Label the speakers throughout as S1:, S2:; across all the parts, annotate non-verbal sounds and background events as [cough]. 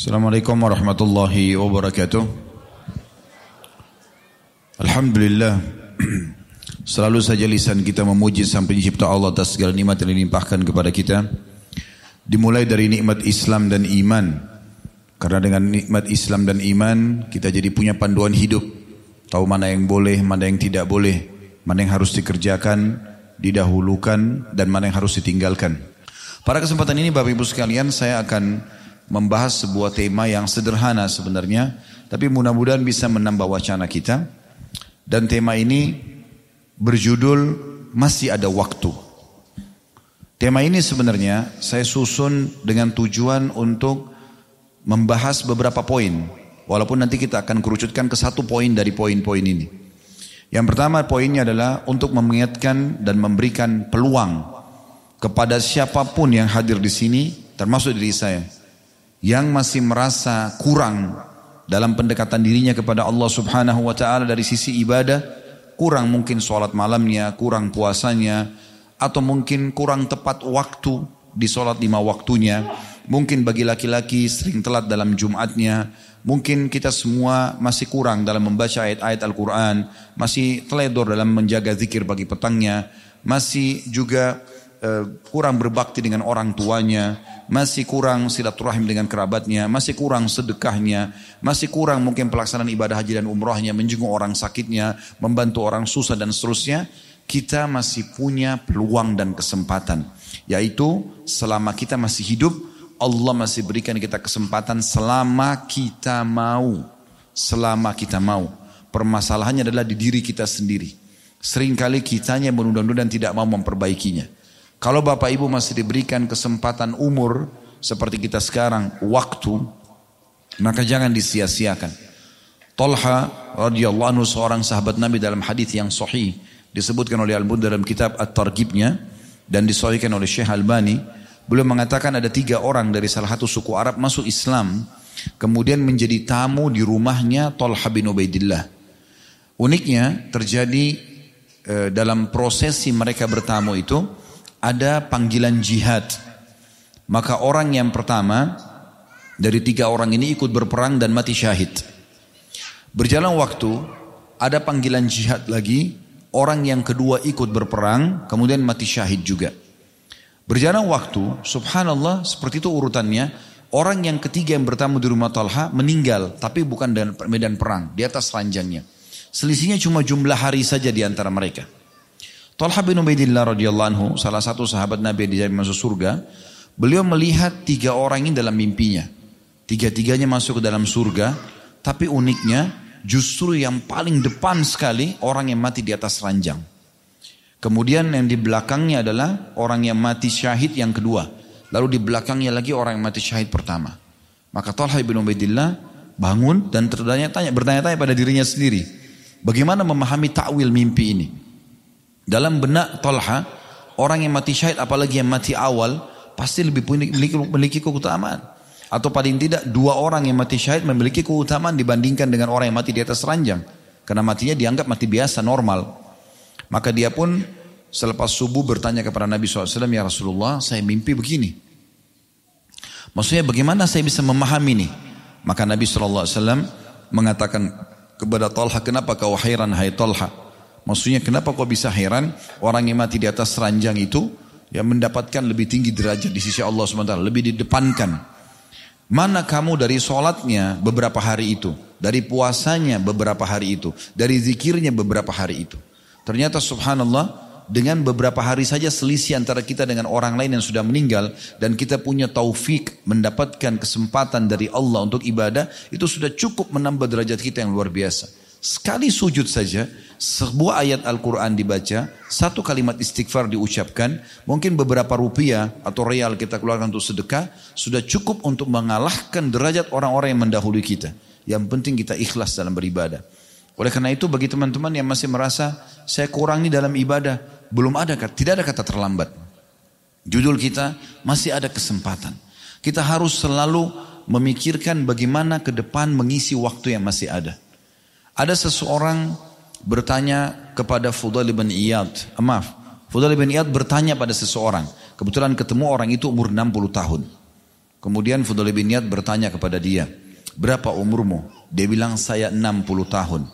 S1: Assalamualaikum warahmatullahi wabarakatuh. Alhamdulillah. [clears throat] Selalu saja lisan kita memuji sang pencipta Allah atas segala nikmat yang dilimpahkan kepada kita. Dimulai dari nikmat Islam dan iman. Karena dengan nikmat Islam dan iman kita jadi punya panduan hidup. Tahu mana yang boleh, mana yang tidak boleh. Mana yang harus dikerjakan, didahulukan dan mana yang harus ditinggalkan. Pada kesempatan ini Bapak Ibu sekalian saya akan membahas sebuah tema yang sederhana sebenarnya. Tapi mudah-mudahan bisa menambah wacana kita. Dan tema ini berjudul Masih Ada Waktu. Tema ini sebenarnya saya susun dengan tujuan untuk membahas beberapa poin. Walaupun nanti kita akan kerucutkan ke satu poin dari poin-poin ini. Yang pertama poinnya adalah untuk mengingatkan dan memberikan peluang kepada siapa pun yang hadir di sini, termasuk diri saya, yang masih merasa kurang dalam pendekatan dirinya kepada Allah Subhanahu wa taala dari sisi ibadah, kurang mungkin sholat malamnya, kurang puasanya, atau mungkin kurang tepat waktu di sholat lima waktunya, Mungkin bagi laki-laki sering telat dalam Jumatnya. Mungkin kita semua masih kurang dalam membaca ayat-ayat Al-Quran. Masih teledor dalam menjaga zikir bagi petangnya. Masih juga uh, kurang berbakti dengan orang tuanya. Masih kurang silaturahim dengan kerabatnya. Masih kurang sedekahnya. Masih kurang mungkin pelaksanaan ibadah haji dan umrohnya. Menjenguk orang sakitnya. Membantu orang susah dan seterusnya. Kita masih punya peluang dan kesempatan. Yaitu selama kita masih hidup Allah masih berikan kita kesempatan selama kita mau. Selama kita mau. Permasalahannya adalah di diri kita sendiri. Seringkali kitanya menunda-nunda dan tidak mau memperbaikinya. Kalau Bapak Ibu masih diberikan kesempatan umur seperti kita sekarang, waktu, maka jangan disia-siakan. Tolha radhiyallahu anhu seorang sahabat Nabi dalam hadis yang sahih disebutkan oleh Al-Bud dalam kitab At-Targhibnya dan disahihkan oleh Syekh Albani Beliau mengatakan ada tiga orang dari salah satu suku Arab masuk Islam. Kemudian menjadi tamu di rumahnya Tolha bin Ubaidillah. Uniknya terjadi e, dalam prosesi mereka bertamu itu ada panggilan jihad. Maka orang yang pertama dari tiga orang ini ikut berperang dan mati syahid. Berjalan waktu ada panggilan jihad lagi. Orang yang kedua ikut berperang kemudian mati syahid juga. Berjalan waktu, subhanallah seperti itu urutannya. Orang yang ketiga yang bertamu di rumah Talha meninggal, tapi bukan dalam medan perang, di atas ranjangnya. Selisihnya cuma jumlah hari saja di antara mereka. Talha bin Ubaidillah radhiyallahu anhu, salah satu sahabat Nabi yang dijamin masuk surga, beliau melihat tiga orang ini dalam mimpinya. Tiga-tiganya masuk ke dalam surga, tapi uniknya justru yang paling depan sekali orang yang mati di atas ranjang. Kemudian yang di belakangnya adalah orang yang mati syahid yang kedua. Lalu di belakangnya lagi orang yang mati syahid pertama. Maka Talha bin Ubaidillah bangun dan bertanya-tanya bertanya-tanya pada dirinya sendiri. Bagaimana memahami takwil mimpi ini? Dalam benak Talha, orang yang mati syahid apalagi yang mati awal pasti lebih memiliki, memiliki keutamaan. Atau paling tidak dua orang yang mati syahid memiliki keutamaan dibandingkan dengan orang yang mati di atas ranjang. Karena matinya dianggap mati biasa, normal. Maka dia pun selepas subuh bertanya kepada Nabi SAW, Ya Rasulullah, saya mimpi begini. Maksudnya bagaimana saya bisa memahami ini? Maka Nabi SAW mengatakan kepada Talha, kenapa kau heran hai Talha? Maksudnya kenapa kau bisa heran orang yang mati di atas ranjang itu yang mendapatkan lebih tinggi derajat di sisi Allah SWT, lebih didepankan. Mana kamu dari sholatnya beberapa hari itu, dari puasanya beberapa hari itu, dari zikirnya beberapa hari itu. Ternyata subhanallah dengan beberapa hari saja selisih antara kita dengan orang lain yang sudah meninggal dan kita punya taufik mendapatkan kesempatan dari Allah untuk ibadah itu sudah cukup menambah derajat kita yang luar biasa. Sekali sujud saja, sebuah ayat Al-Quran dibaca, satu kalimat istighfar diucapkan, mungkin beberapa rupiah atau real kita keluarkan untuk sedekah, sudah cukup untuk mengalahkan derajat orang-orang yang mendahului kita. Yang penting kita ikhlas dalam beribadah. Oleh karena itu bagi teman-teman yang masih merasa saya kurang nih dalam ibadah, belum ada tidak ada kata terlambat. Judul kita masih ada kesempatan. Kita harus selalu memikirkan bagaimana ke depan mengisi waktu yang masih ada. Ada seseorang bertanya kepada Fudail bin Iyad, eh, maaf, Fudail bin Iyad bertanya pada seseorang. Kebetulan ketemu orang itu umur 60 tahun. Kemudian Fudhal bin Iyad bertanya kepada dia, berapa umurmu? Dia bilang saya 60 tahun.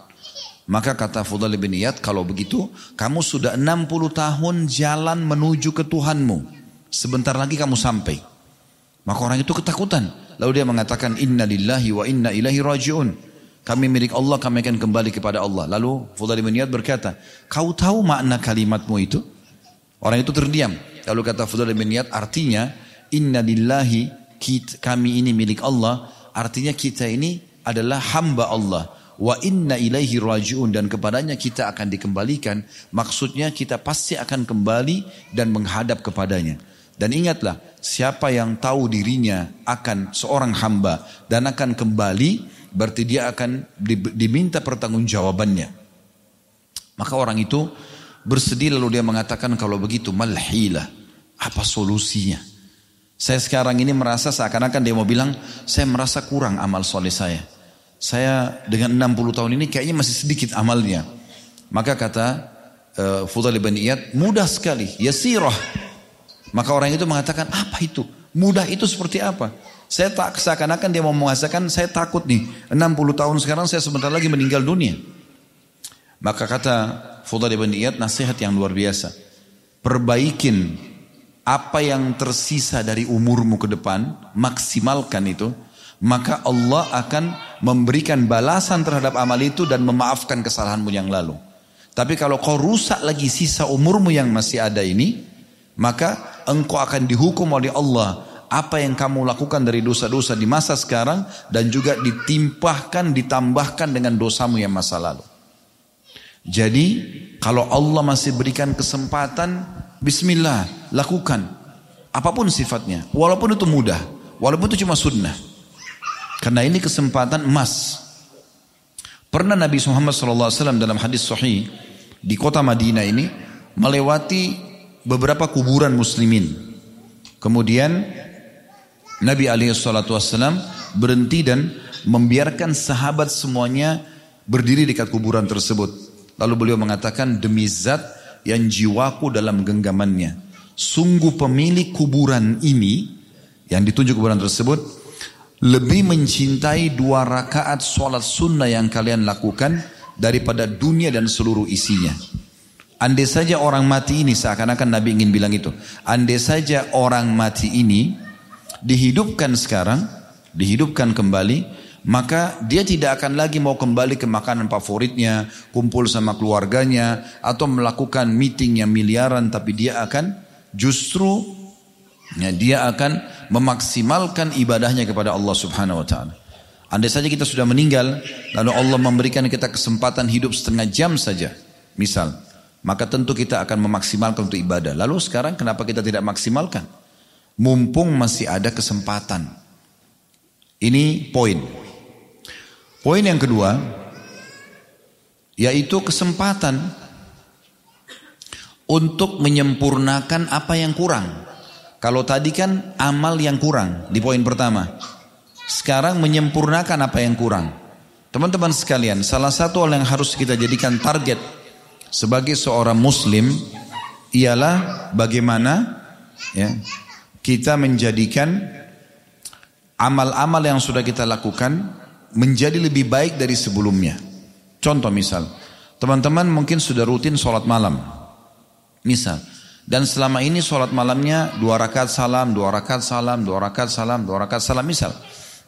S1: Maka kata Fudhal bin Iyad, kalau begitu kamu sudah 60 tahun jalan menuju ke Tuhanmu. Sebentar lagi kamu sampai. Maka orang itu ketakutan. Lalu dia mengatakan, Inna lillahi wa inna ilahi raji'un. Kami milik Allah, kami akan kembali kepada Allah. Lalu Fudhal bin Iyad berkata, kau tahu makna kalimatmu itu? Orang itu terdiam. Lalu kata Fudhal bin Iyad, artinya, Inna lillahi kita, kami ini milik Allah, artinya kita ini adalah hamba Allah. Wa inna ilaihi rajiun dan kepadanya kita akan dikembalikan. Maksudnya kita pasti akan kembali dan menghadap kepadanya. Dan ingatlah, siapa yang tahu dirinya akan seorang hamba dan akan kembali, berarti dia akan diminta pertanggungjawabannya. Maka orang itu bersedih lalu dia mengatakan kalau begitu malhilah. Apa solusinya? Saya sekarang ini merasa seakan-akan dia mau bilang, saya merasa kurang amal soleh saya. Saya dengan 60 tahun ini kayaknya masih sedikit amalnya. Maka kata uh, Fudhal bin Iyad, mudah sekali, yasirah. Maka orang itu mengatakan, apa itu? Mudah itu seperti apa? Saya tak seakan-akan dia mau mengatakan, saya takut nih, 60 tahun sekarang saya sebentar lagi meninggal dunia. Maka kata Fudhal bin Iyad, nasihat yang luar biasa. Perbaikin apa yang tersisa dari umurmu ke depan, maksimalkan itu, maka Allah akan memberikan balasan terhadap amal itu dan memaafkan kesalahanmu yang lalu. Tapi kalau kau rusak lagi sisa umurmu yang masih ada ini, maka engkau akan dihukum oleh Allah apa yang kamu lakukan dari dosa-dosa di masa sekarang dan juga ditimpahkan, ditambahkan dengan dosamu yang masa lalu. Jadi kalau Allah masih berikan kesempatan, Bismillah, lakukan. Apa pun sifatnya. Walaupun itu mudah. Walaupun itu cuma sunnah. Karena ini kesempatan emas. Pernah Nabi Muhammad SAW dalam hadis sahih di kota Madinah ini melewati beberapa kuburan muslimin. Kemudian Nabi SAW berhenti dan membiarkan sahabat semuanya berdiri dekat kuburan tersebut. Lalu beliau mengatakan demi zat yang jiwaku dalam genggamannya. Sungguh pemilik kuburan ini, yang ditunjuk kuburan tersebut, lebih mencintai dua rakaat sholat sunnah yang kalian lakukan daripada dunia dan seluruh isinya. Andai saja orang mati ini seakan-akan Nabi ingin bilang itu. Andai saja orang mati ini dihidupkan sekarang, dihidupkan kembali, maka dia tidak akan lagi mau kembali ke makanan favoritnya, kumpul sama keluarganya, atau melakukan meeting yang miliaran, tapi dia akan justru ya, dia akan memaksimalkan ibadahnya kepada Allah Subhanahu Wa Taala. Andai saja kita sudah meninggal, lalu Allah memberikan kita kesempatan hidup setengah jam saja, misal, maka tentu kita akan memaksimalkan untuk ibadah. Lalu sekarang kenapa kita tidak maksimalkan? Mumpung masih ada kesempatan. Ini poin. Poin yang kedua, yaitu kesempatan untuk menyempurnakan apa yang kurang. Kalau tadi kan amal yang kurang di poin pertama. Sekarang menyempurnakan apa yang kurang. Teman-teman sekalian, salah satu hal yang harus kita jadikan target sebagai seorang muslim ialah bagaimana ya, kita menjadikan amal-amal yang sudah kita lakukan menjadi lebih baik dari sebelumnya. Contoh misal, teman-teman mungkin sudah rutin sholat malam. Misal, dan selama ini sholat malamnya dua rakaat salam, dua rakaat salam, dua rakaat salam, dua rakaat salam misal.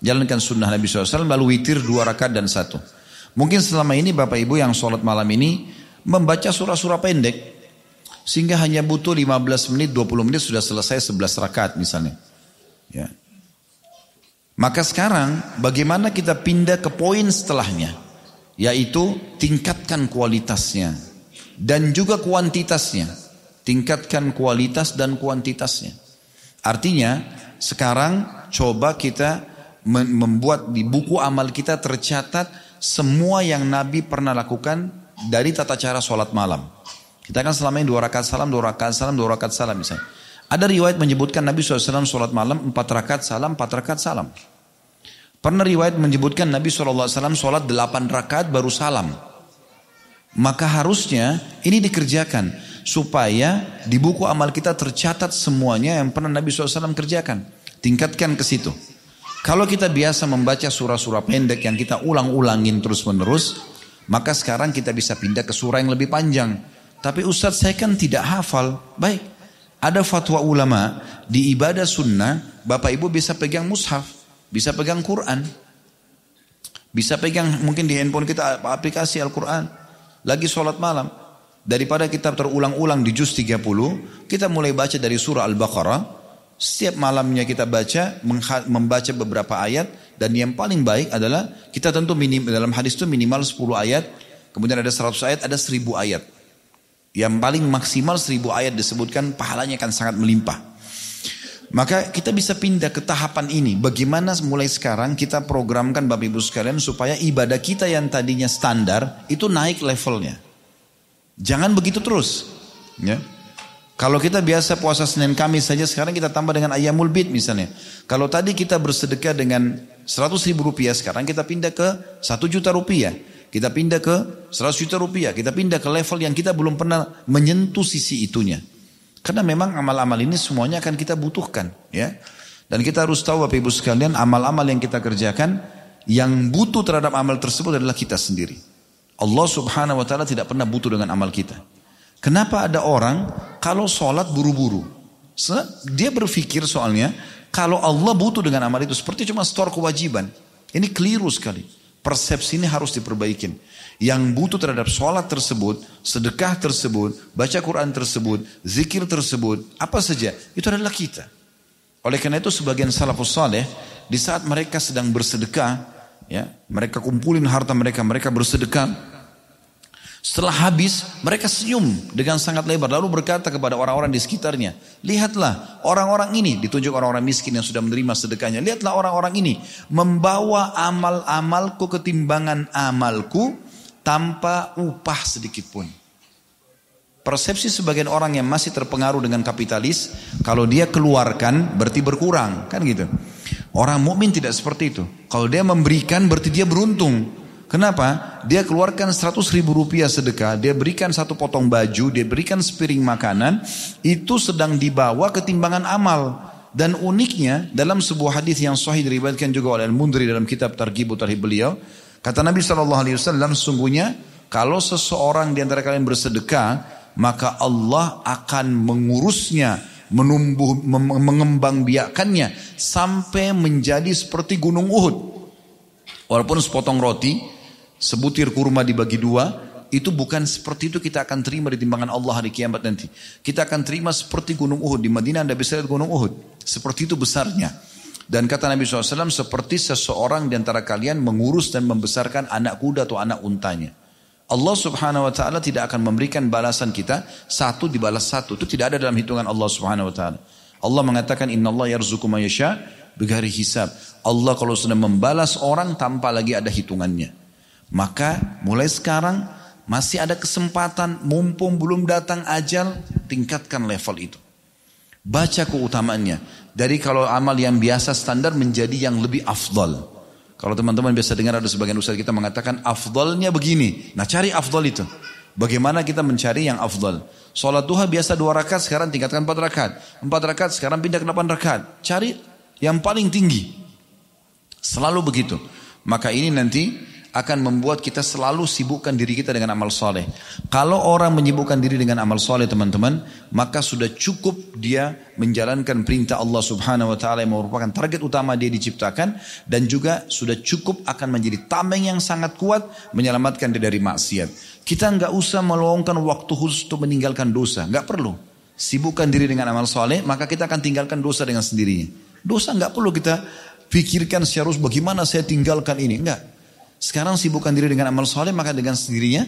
S1: Jalankan sunnah Nabi SAW lalu witir dua rakaat dan satu. Mungkin selama ini Bapak Ibu yang sholat malam ini membaca surah-surah pendek. Sehingga hanya butuh 15 menit, 20 menit sudah selesai 11 rakaat misalnya. Ya. Maka sekarang bagaimana kita pindah ke poin setelahnya. Yaitu tingkatkan kualitasnya. Dan juga kuantitasnya. Tingkatkan kualitas dan kuantitasnya. Artinya sekarang coba kita membuat di buku amal kita tercatat semua yang Nabi pernah lakukan dari tata cara sholat malam. Kita kan selama ini dua rakaat salam, dua rakaat salam, dua rakaat salam misalnya. Ada riwayat menyebutkan Nabi SAW sholat malam empat rakaat salam, empat rakaat salam. Pernah riwayat menyebutkan Nabi SAW sholat delapan rakaat baru salam. Maka harusnya ini dikerjakan supaya di buku amal kita tercatat semuanya yang pernah Nabi SAW kerjakan. Tingkatkan ke situ. Kalau kita biasa membaca surah-surah pendek yang kita ulang-ulangin terus-menerus, maka sekarang kita bisa pindah ke surah yang lebih panjang. Tapi Ustadz saya kan tidak hafal. Baik, ada fatwa ulama di ibadah sunnah, Bapak Ibu bisa pegang mushaf, bisa pegang Quran. Bisa pegang mungkin di handphone kita aplikasi Al-Quran. Lagi sholat malam. Daripada kita terulang-ulang di juz 30, kita mulai baca dari surah Al-Baqarah, setiap malamnya kita baca, membaca beberapa ayat, dan yang paling baik adalah kita tentu minim, dalam hadis itu minimal 10 ayat, kemudian ada 100 ayat, ada 1000 ayat. Yang paling maksimal 1000 ayat disebutkan pahalanya akan sangat melimpah. Maka kita bisa pindah ke tahapan ini. Bagaimana mulai sekarang kita programkan Bapak Ibu sekalian supaya ibadah kita yang tadinya standar itu naik levelnya. Jangan begitu terus. Ya. Kalau kita biasa puasa Senin Kamis saja sekarang kita tambah dengan ayamul bid misalnya. Kalau tadi kita bersedekah dengan 100 ribu rupiah sekarang kita pindah ke 1 juta rupiah. Kita pindah ke 100 juta rupiah. Kita pindah ke level yang kita belum pernah menyentuh sisi itunya. Karena memang amal-amal ini semuanya akan kita butuhkan. ya. Dan kita harus tahu Bapak Ibu sekalian amal-amal yang kita kerjakan yang butuh terhadap amal tersebut adalah kita sendiri. Allah subhanahu wa ta'ala tidak pernah butuh dengan amal kita. Kenapa ada orang kalau sholat buru-buru? Dia berpikir soalnya kalau Allah butuh dengan amal itu seperti cuma store kewajiban. Ini keliru sekali. Persepsi ini harus diperbaikin. Yang butuh terhadap sholat tersebut, sedekah tersebut, baca Quran tersebut, zikir tersebut, apa saja, itu adalah kita. Oleh karena itu sebagian salafus saleh di saat mereka sedang bersedekah, ya, mereka kumpulin harta mereka, mereka bersedekah, setelah habis, mereka senyum dengan sangat lebar. Lalu berkata kepada orang-orang di sekitarnya, lihatlah orang-orang ini, ditunjuk orang-orang miskin yang sudah menerima sedekahnya. Lihatlah orang-orang ini membawa amal-amalku ketimbangan amalku tanpa upah sedikit pun. Persepsi sebagian orang yang masih terpengaruh dengan kapitalis, kalau dia keluarkan berarti berkurang, kan gitu. Orang mukmin tidak seperti itu. Kalau dia memberikan berarti dia beruntung. Kenapa? Dia keluarkan 100 ribu rupiah sedekah, dia berikan satu potong baju, dia berikan sepiring makanan, itu sedang dibawa ketimbangan amal. Dan uniknya dalam sebuah hadis yang sahih diriwayatkan juga oleh Al-Mundri dalam kitab Targhib Tarhib beliau, kata Nabi sallallahu alaihi wasallam sesungguhnya kalau seseorang di antara kalian bersedekah, maka Allah akan mengurusnya, menumbuh mengembang biakannya sampai menjadi seperti gunung Uhud. Walaupun sepotong roti sebutir kurma dibagi dua, itu bukan seperti itu kita akan terima di timbangan Allah hari kiamat nanti. Kita akan terima seperti gunung Uhud. Di Madinah anda bisa lihat gunung Uhud. Seperti itu besarnya. Dan kata Nabi SAW, seperti seseorang di antara kalian mengurus dan membesarkan anak kuda atau anak untanya. Allah subhanahu wa ta'ala tidak akan memberikan balasan kita, satu dibalas satu. Itu tidak ada dalam hitungan Allah subhanahu wa ta'ala. Allah mengatakan, Inna Allah yarzuku mayasya, begari hisab. Allah kalau sudah membalas orang tanpa lagi ada hitungannya. Maka mulai sekarang masih ada kesempatan mumpung belum datang ajal tingkatkan level itu. Baca keutamaannya. Dari kalau amal yang biasa standar menjadi yang lebih afdal. Kalau teman-teman biasa dengar ada sebagian ustaz kita mengatakan afdalnya begini. Nah cari afdal itu. Bagaimana kita mencari yang afdal. Sholat duha biasa dua rakaat sekarang tingkatkan empat rakaat. Empat rakaat sekarang pindah ke delapan rakaat. Cari yang paling tinggi. Selalu begitu. Maka ini nanti akan membuat kita selalu sibukkan diri kita dengan amal soleh. Kalau orang menyibukkan diri dengan amal soleh teman-teman, maka sudah cukup dia menjalankan perintah Allah subhanahu wa ta'ala yang merupakan target utama dia diciptakan. Dan juga sudah cukup akan menjadi tameng yang sangat kuat menyelamatkan dia dari maksiat. Kita nggak usah meluangkan waktu khusus untuk meninggalkan dosa. nggak perlu. Sibukkan diri dengan amal soleh, maka kita akan tinggalkan dosa dengan sendirinya. Dosa nggak perlu kita pikirkan secara bagaimana saya tinggalkan ini. Enggak. Sekarang sibukkan diri dengan amal soleh, maka dengan sendirinya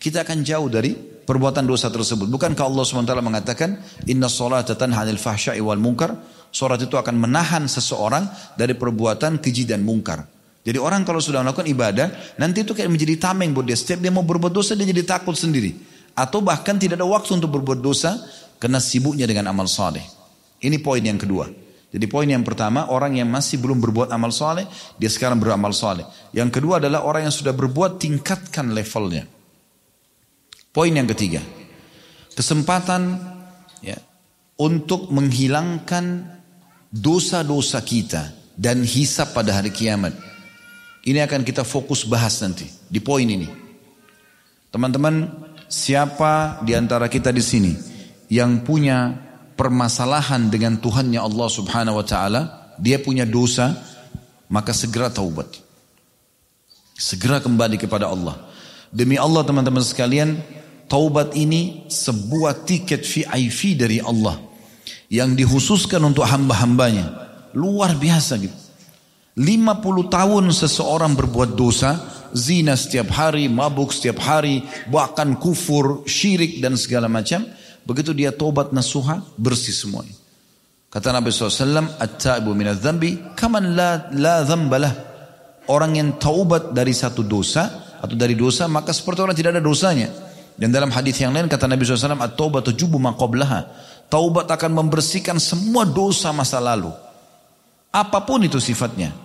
S1: kita akan jauh dari perbuatan dosa tersebut. Bukankah Allah SWT mengatakan, Inna sholat tanha anil fahsya'i wal munkar. Sholat itu akan menahan seseorang dari perbuatan keji dan mungkar. Jadi orang kalau sudah melakukan ibadah, nanti itu kayak menjadi tameng buat dia. Setiap dia mau berbuat dosa, dia jadi takut sendiri. Atau bahkan tidak ada waktu untuk berbuat dosa, karena sibuknya dengan amal soleh. Ini poin yang kedua. Jadi poin yang pertama, orang yang masih belum berbuat amal soleh, dia sekarang beramal soleh. Yang kedua adalah orang yang sudah berbuat, tingkatkan levelnya. Poin yang ketiga, kesempatan ya, untuk menghilangkan dosa-dosa kita dan hisap pada hari kiamat. Ini akan kita fokus bahas nanti di poin ini. Teman-teman, siapa di antara kita di sini yang punya permasalahan dengan Tuhannya Allah Subhanahu wa taala, dia punya dosa, maka segera taubat. Segera kembali kepada Allah. Demi Allah teman-teman sekalian, taubat ini sebuah tiket VIP dari Allah yang dikhususkan untuk hamba-hambanya. Luar biasa gitu. 50 tahun seseorang berbuat dosa, zina setiap hari, mabuk setiap hari, bahkan kufur, syirik dan segala macam. Begitu dia tobat nasuha, bersih semuanya. Kata Nabi SAW, At-ta'ibu minat zambi, kaman la, la zambalah. Orang yang taubat dari satu dosa, atau dari dosa, maka seperti orang tidak ada dosanya. Dan dalam hadis yang lain kata Nabi SAW, At-taubat tujubu maqablaha. Taubat akan membersihkan semua dosa masa lalu. Apa pun itu sifatnya.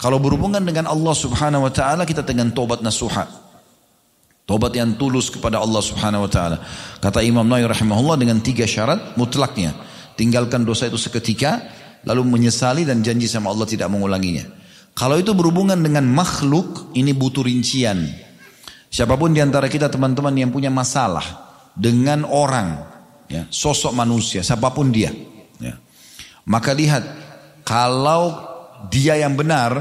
S1: Kalau berhubungan dengan Allah subhanahu wa ta'ala kita dengan tobat nasuha. Tobat yang tulus kepada Allah subhanahu wa ta'ala. Kata Imam Nawawi rahimahullah dengan tiga syarat mutlaknya. Tinggalkan dosa itu seketika. Lalu menyesali dan janji sama Allah tidak mengulanginya. Kalau itu berhubungan dengan makhluk ini butuh rincian. Siapa pun di antara kita teman-teman yang punya masalah dengan orang, ya, sosok manusia, siapa pun dia, ya, maka lihat kalau dia yang benar,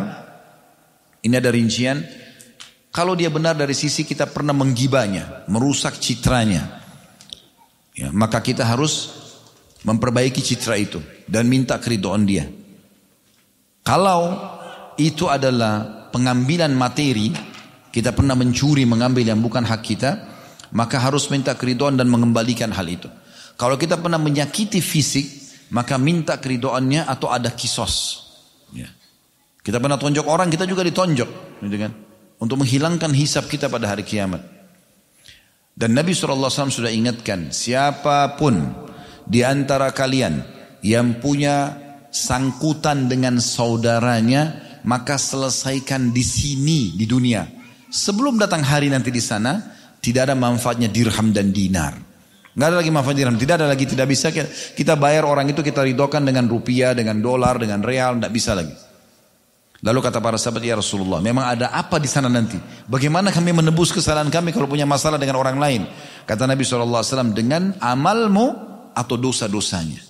S1: ini ada rincian. Kalau dia benar dari sisi kita pernah menggibanya, merusak citranya, ya, maka kita harus memperbaiki citra itu dan minta keridoan dia. Kalau itu adalah pengambilan materi, kita pernah mencuri, mengambil yang bukan hak kita, maka harus minta keridoan dan mengembalikan hal itu. Kalau kita pernah menyakiti fisik, maka minta keridoannya atau ada kisos. Ya. Kita pernah tonjok orang, kita juga ditonjok, gitu kan? Untuk menghilangkan hisap kita pada hari kiamat. Dan Nabi SAW sudah ingatkan, siapa pun di antara kalian yang punya sangkutan dengan saudaranya, maka selesaikan di sini di dunia. Sebelum datang hari nanti di sana, tidak ada manfaatnya dirham dan dinar. Nggak ada lagi manfaat dirham. Tidak ada lagi, tidak bisa kita bayar orang itu kita ridokan dengan rupiah, dengan dolar, dengan real, tidak bisa lagi. Lalu kata para sahabat, ya Rasulullah, memang ada apa di sana nanti? Bagaimana kami menebus kesalahan kami kalau punya masalah dengan orang lain? Kata Nabi SAW, dengan amalmu atau dosa-dosanya.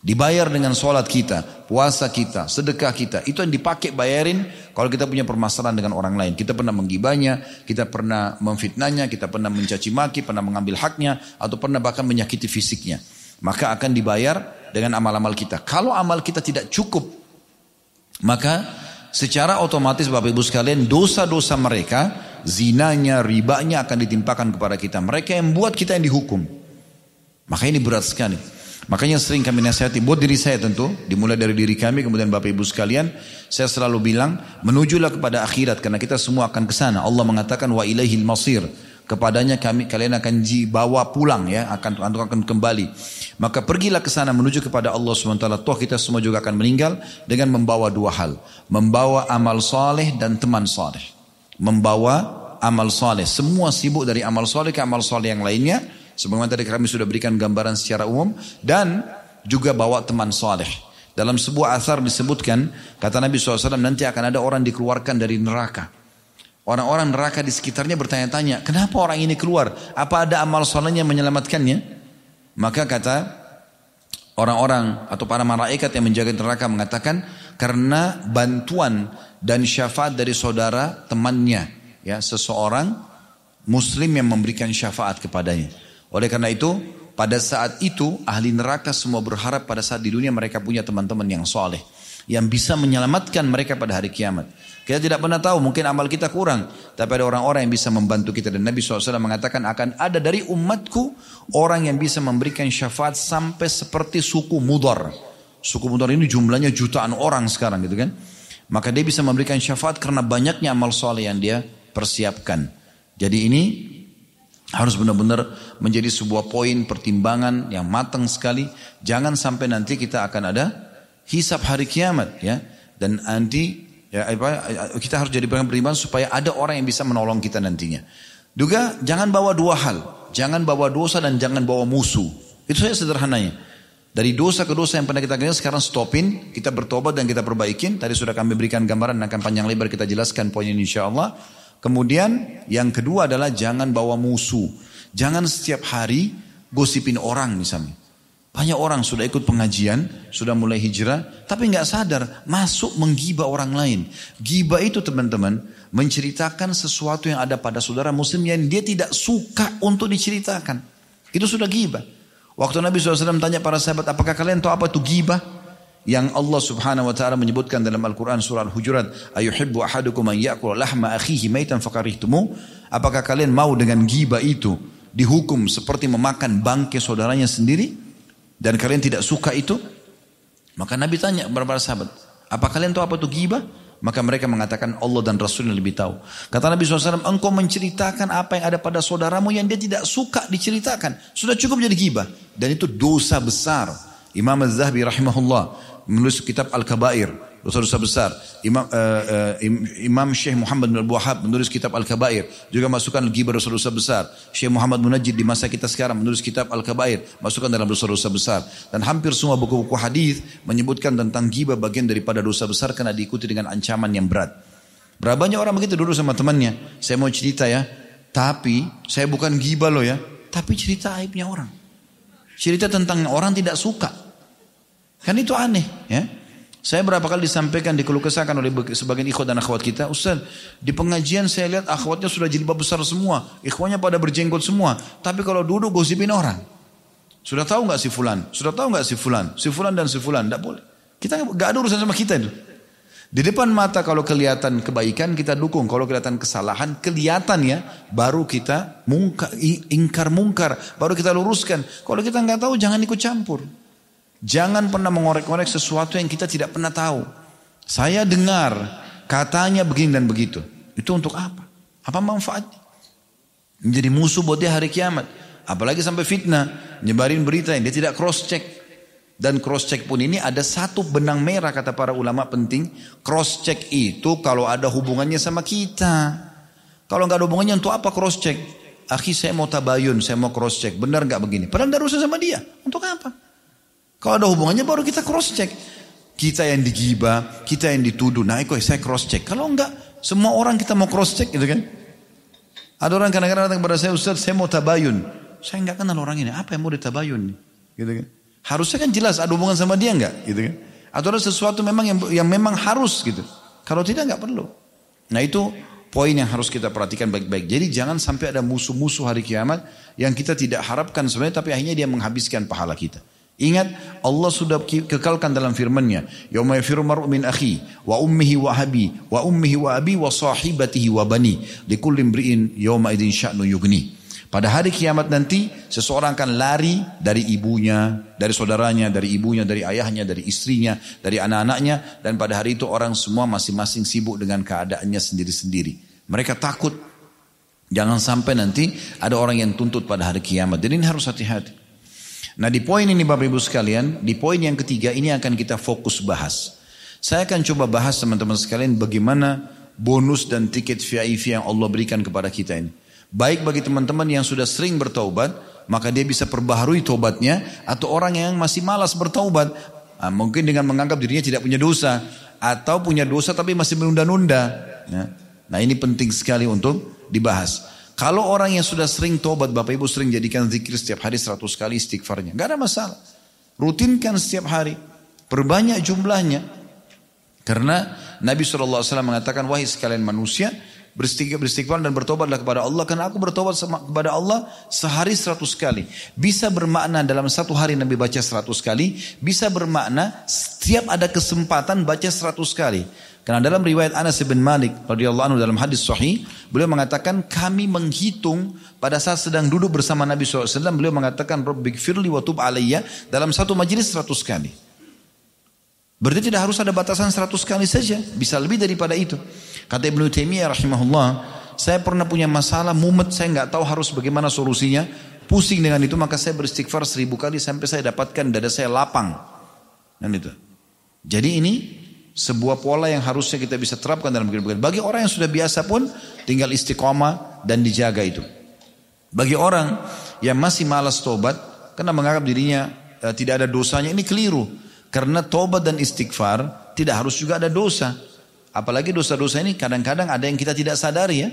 S1: Dibayar dengan sholat kita, puasa kita, sedekah kita. Itu yang dipakai bayarin kalau kita punya permasalahan dengan orang lain. Kita pernah menggibanya, kita pernah memfitnahnya, kita pernah mencaci maki, pernah mengambil haknya, atau pernah bahkan menyakiti fisiknya. Maka akan dibayar dengan amal-amal kita. Kalau amal kita tidak cukup, maka secara otomatis Bapak Ibu sekalian dosa-dosa mereka, zinanya, ribanya akan ditimpakan kepada kita. Mereka yang buat kita yang dihukum. Maka ini berat sekali. Makanya sering kami nasihati buat diri saya tentu, dimulai dari diri kami kemudian Bapak Ibu sekalian, saya selalu bilang menujulah kepada akhirat karena kita semua akan ke sana. Allah mengatakan wa ilaihil masir. Kepadanya kami kalian akan dibawa pulang ya, akan akan kembali. Maka pergilah ke sana menuju kepada Allah SWT. Toh kita semua juga akan meninggal dengan membawa dua hal. Membawa amal soleh dan teman soleh. Membawa amal soleh. Semua sibuk dari amal soleh ke amal soleh yang lainnya Sebagaimana tadi kami sudah berikan gambaran secara umum dan juga bawa teman saleh. Dalam sebuah asar disebutkan, kata Nabi SAW, nanti akan ada orang dikeluarkan dari neraka. Orang-orang neraka di sekitarnya bertanya-tanya, kenapa orang ini keluar? Apa ada amal solehnya menyelamatkannya? Maka kata orang-orang atau para malaikat yang menjaga neraka mengatakan, karena bantuan dan syafaat dari saudara temannya, ya seseorang muslim yang memberikan syafaat kepadanya. Oleh karena itu, pada saat itu ahli neraka semua berharap pada saat di dunia mereka punya teman-teman yang soleh. Yang bisa menyelamatkan mereka pada hari kiamat. Kita tidak pernah tahu, mungkin amal kita kurang. Tapi ada orang-orang yang bisa membantu kita. Dan Nabi SAW mengatakan akan ada dari umatku orang yang bisa memberikan syafaat sampai seperti suku mudar. Suku mudar ini jumlahnya jutaan orang sekarang gitu kan. Maka dia bisa memberikan syafaat karena banyaknya amal soleh yang dia persiapkan. Jadi ini harus benar-benar menjadi sebuah poin pertimbangan yang matang sekali. Jangan sampai nanti kita akan ada hisap hari kiamat ya. Dan nanti ya kita harus jadi beriman supaya ada orang yang bisa menolong kita nantinya. Juga jangan bawa dua hal. Jangan bawa dosa dan jangan bawa musuh. Itu saja sederhananya. Dari dosa ke dosa yang pernah kita kerjakan sekarang stopin, kita bertobat dan kita perbaikin. Tadi sudah kami berikan gambaran dan akan panjang lebar kita jelaskan poin ini insya Allah. Kemudian yang kedua adalah jangan bawa musuh. Jangan setiap hari gosipin orang misalnya. Banyak orang sudah ikut pengajian, sudah mulai hijrah, tapi nggak sadar masuk menggiba orang lain. Giba itu teman-teman menceritakan sesuatu yang ada pada saudara muslim yang dia tidak suka untuk diceritakan. Itu sudah giba. Waktu Nabi SAW tanya para sahabat, apakah kalian tahu apa itu gibah? Yang Allah subhanahu wa ta'ala menyebutkan dalam Al-Quran surah Al-Hujurat. Ayuhibbu ahadukum an ya'kul lahma akhihi maitan fakarihtumu. Apakah kalian mau dengan gibah itu dihukum seperti memakan bangkai saudaranya sendiri? Dan kalian tidak suka itu? Maka Nabi tanya kepada para sahabat, apa kalian tahu apa itu gibah? Maka mereka mengatakan Allah dan Rasul yang lebih tahu. Kata Nabi SAW, engkau menceritakan apa yang ada pada saudaramu yang dia tidak suka diceritakan. Sudah cukup jadi gibah. Dan itu dosa besar. Imam Az-Zahabi rahimahullah menulis kitab Al-Kabair dosa-dosa besar. Imam uh, uh, Imam Syekh Muhammad bin Wahab menulis kitab Al-Kabair, juga masukkan ghibah dosa-dosa besar. Syekh Muhammad Munajjid di masa kita sekarang menulis kitab Al-Kabair, masukkan dalam dosa-dosa besar. Dan hampir semua buku-buku hadis menyebutkan tentang ghibah bagian daripada dosa besar karena diikuti dengan ancaman yang berat. Berapa banyak orang begitu dulu sama temannya. Saya mau cerita ya, tapi saya bukan ghibah loh ya, tapi cerita aibnya orang. Cerita tentang orang tidak suka. Kan itu aneh ya. Saya berapa kali disampaikan, dikeluh kesahkan oleh sebagian ikhwat dan akhwat kita. Ustaz, di pengajian saya lihat akhwatnya sudah jilbab besar semua. Ikhwanya pada berjenggot semua. Tapi kalau duduk gosipin orang. Sudah tahu nggak si fulan? Sudah tahu nggak si fulan? Si fulan dan si fulan. Tidak boleh. Kita nggak ada urusan sama kita itu. Di depan mata kalau kelihatan kebaikan kita dukung, kalau kelihatan kesalahan kelihatan ya, baru kita mungkar, ingkar mungkar, baru kita luruskan. Kalau kita nggak tahu jangan ikut campur. Jangan pernah mengorek-ngorek sesuatu yang kita tidak pernah tahu. Saya dengar katanya begini dan begitu. Itu untuk apa? Apa manfaatnya? Menjadi musuh buat dia hari kiamat. Apalagi sampai fitnah. Nyebarin berita yang dia tidak cross check. Dan cross check pun ini ada satu benang merah kata para ulama penting. Cross check itu kalau ada hubungannya sama kita. Kalau nggak ada hubungannya untuk apa cross check? Akhi saya mau tabayun, saya mau cross check. Benar nggak begini? Padahal nggak urusan sama dia. Untuk apa? Kalau ada hubungannya baru kita cross check. Kita yang digibah, kita yang dituduh. Nah, kok saya cross check. Kalau enggak, semua orang kita mau cross check gitu kan. Ada orang kadang-kadang datang kepada saya, Ustaz, saya mau tabayun. Saya enggak kenal orang ini. Apa yang mau ditabayun? Gitu kan. Harusnya kan jelas ada hubungan sama dia enggak, gitu kan. Atau ada sesuatu memang yang, yang memang harus gitu. Kalau tidak enggak perlu. Nah itu poin yang harus kita perhatikan baik-baik. Jadi jangan sampai ada musuh-musuh hari kiamat yang kita tidak harapkan sebenarnya tapi akhirnya dia menghabiskan pahala kita. Ingat Allah sudah kekalkan dalam firman-Nya, "Yauma yafiru mar'u min akhi wa ummihi wa abi wa ummihi wa abi wa sahibatihi wa bani likulli imri'in yauma idzin sya'nu yughni." Pada hari kiamat nanti seseorang akan lari dari ibunya, dari saudaranya, dari ibunya, dari ayahnya, dari istrinya, dari anak-anaknya dan pada hari itu orang semua masing-masing sibuk dengan keadaannya sendiri-sendiri. Mereka takut jangan sampai nanti ada orang yang tuntut pada hari kiamat. Jadi ini harus hati-hati. Nah di poin ini Bapak Ibu sekalian, di poin yang ketiga ini akan kita fokus bahas. Saya akan coba bahas teman-teman sekalian bagaimana bonus dan tiket VIP yang Allah berikan kepada kita ini. Baik bagi teman-teman yang sudah sering bertaubat, maka dia bisa perbaharui tobatnya. Atau orang yang masih malas bertaubat, nah, mungkin dengan menganggap dirinya tidak punya dosa. Atau punya dosa tapi masih menunda-nunda. Nah, nah ini penting sekali untuk dibahas. Kalau orang yang sudah sering tobat, Bapak Ibu sering jadikan zikir setiap hari 100 kali istighfarnya. Gak ada masalah. Rutinkan setiap hari. Perbanyak jumlahnya. Karena Nabi SAW mengatakan, wahai sekalian manusia, beristighfar, dan bertobatlah kepada Allah. Karena aku bertobat kepada Allah sehari 100 kali. Bisa bermakna dalam satu hari Nabi baca 100 kali. Bisa bermakna setiap ada kesempatan baca 100 kali. Karena dalam riwayat Anas bin Malik radhiyallahu anhu dalam hadis sahih, beliau mengatakan kami menghitung pada saat sedang duduk bersama Nabi SAW, beliau mengatakan Rabbighfirli wa tub alayya dalam satu majelis 100 kali. Berarti tidak harus ada batasan 100 kali saja, bisa lebih daripada itu. Kata Ibnu Taimiyah rahimahullah, saya pernah punya masalah mumet, saya nggak tahu harus bagaimana solusinya. Pusing dengan itu, maka saya beristighfar seribu kali sampai saya dapatkan dada saya lapang. Dan itu. Jadi ini sebuah pola yang harusnya kita bisa terapkan dalam kehidupan. Bagi orang yang sudah biasa pun tinggal istiqomah dan dijaga itu. Bagi orang yang masih malas tobat karena menganggap dirinya uh, tidak ada dosanya ini keliru. Karena tobat dan istighfar tidak harus juga ada dosa. Apalagi dosa-dosa ini kadang-kadang ada yang kita tidak sadari ya.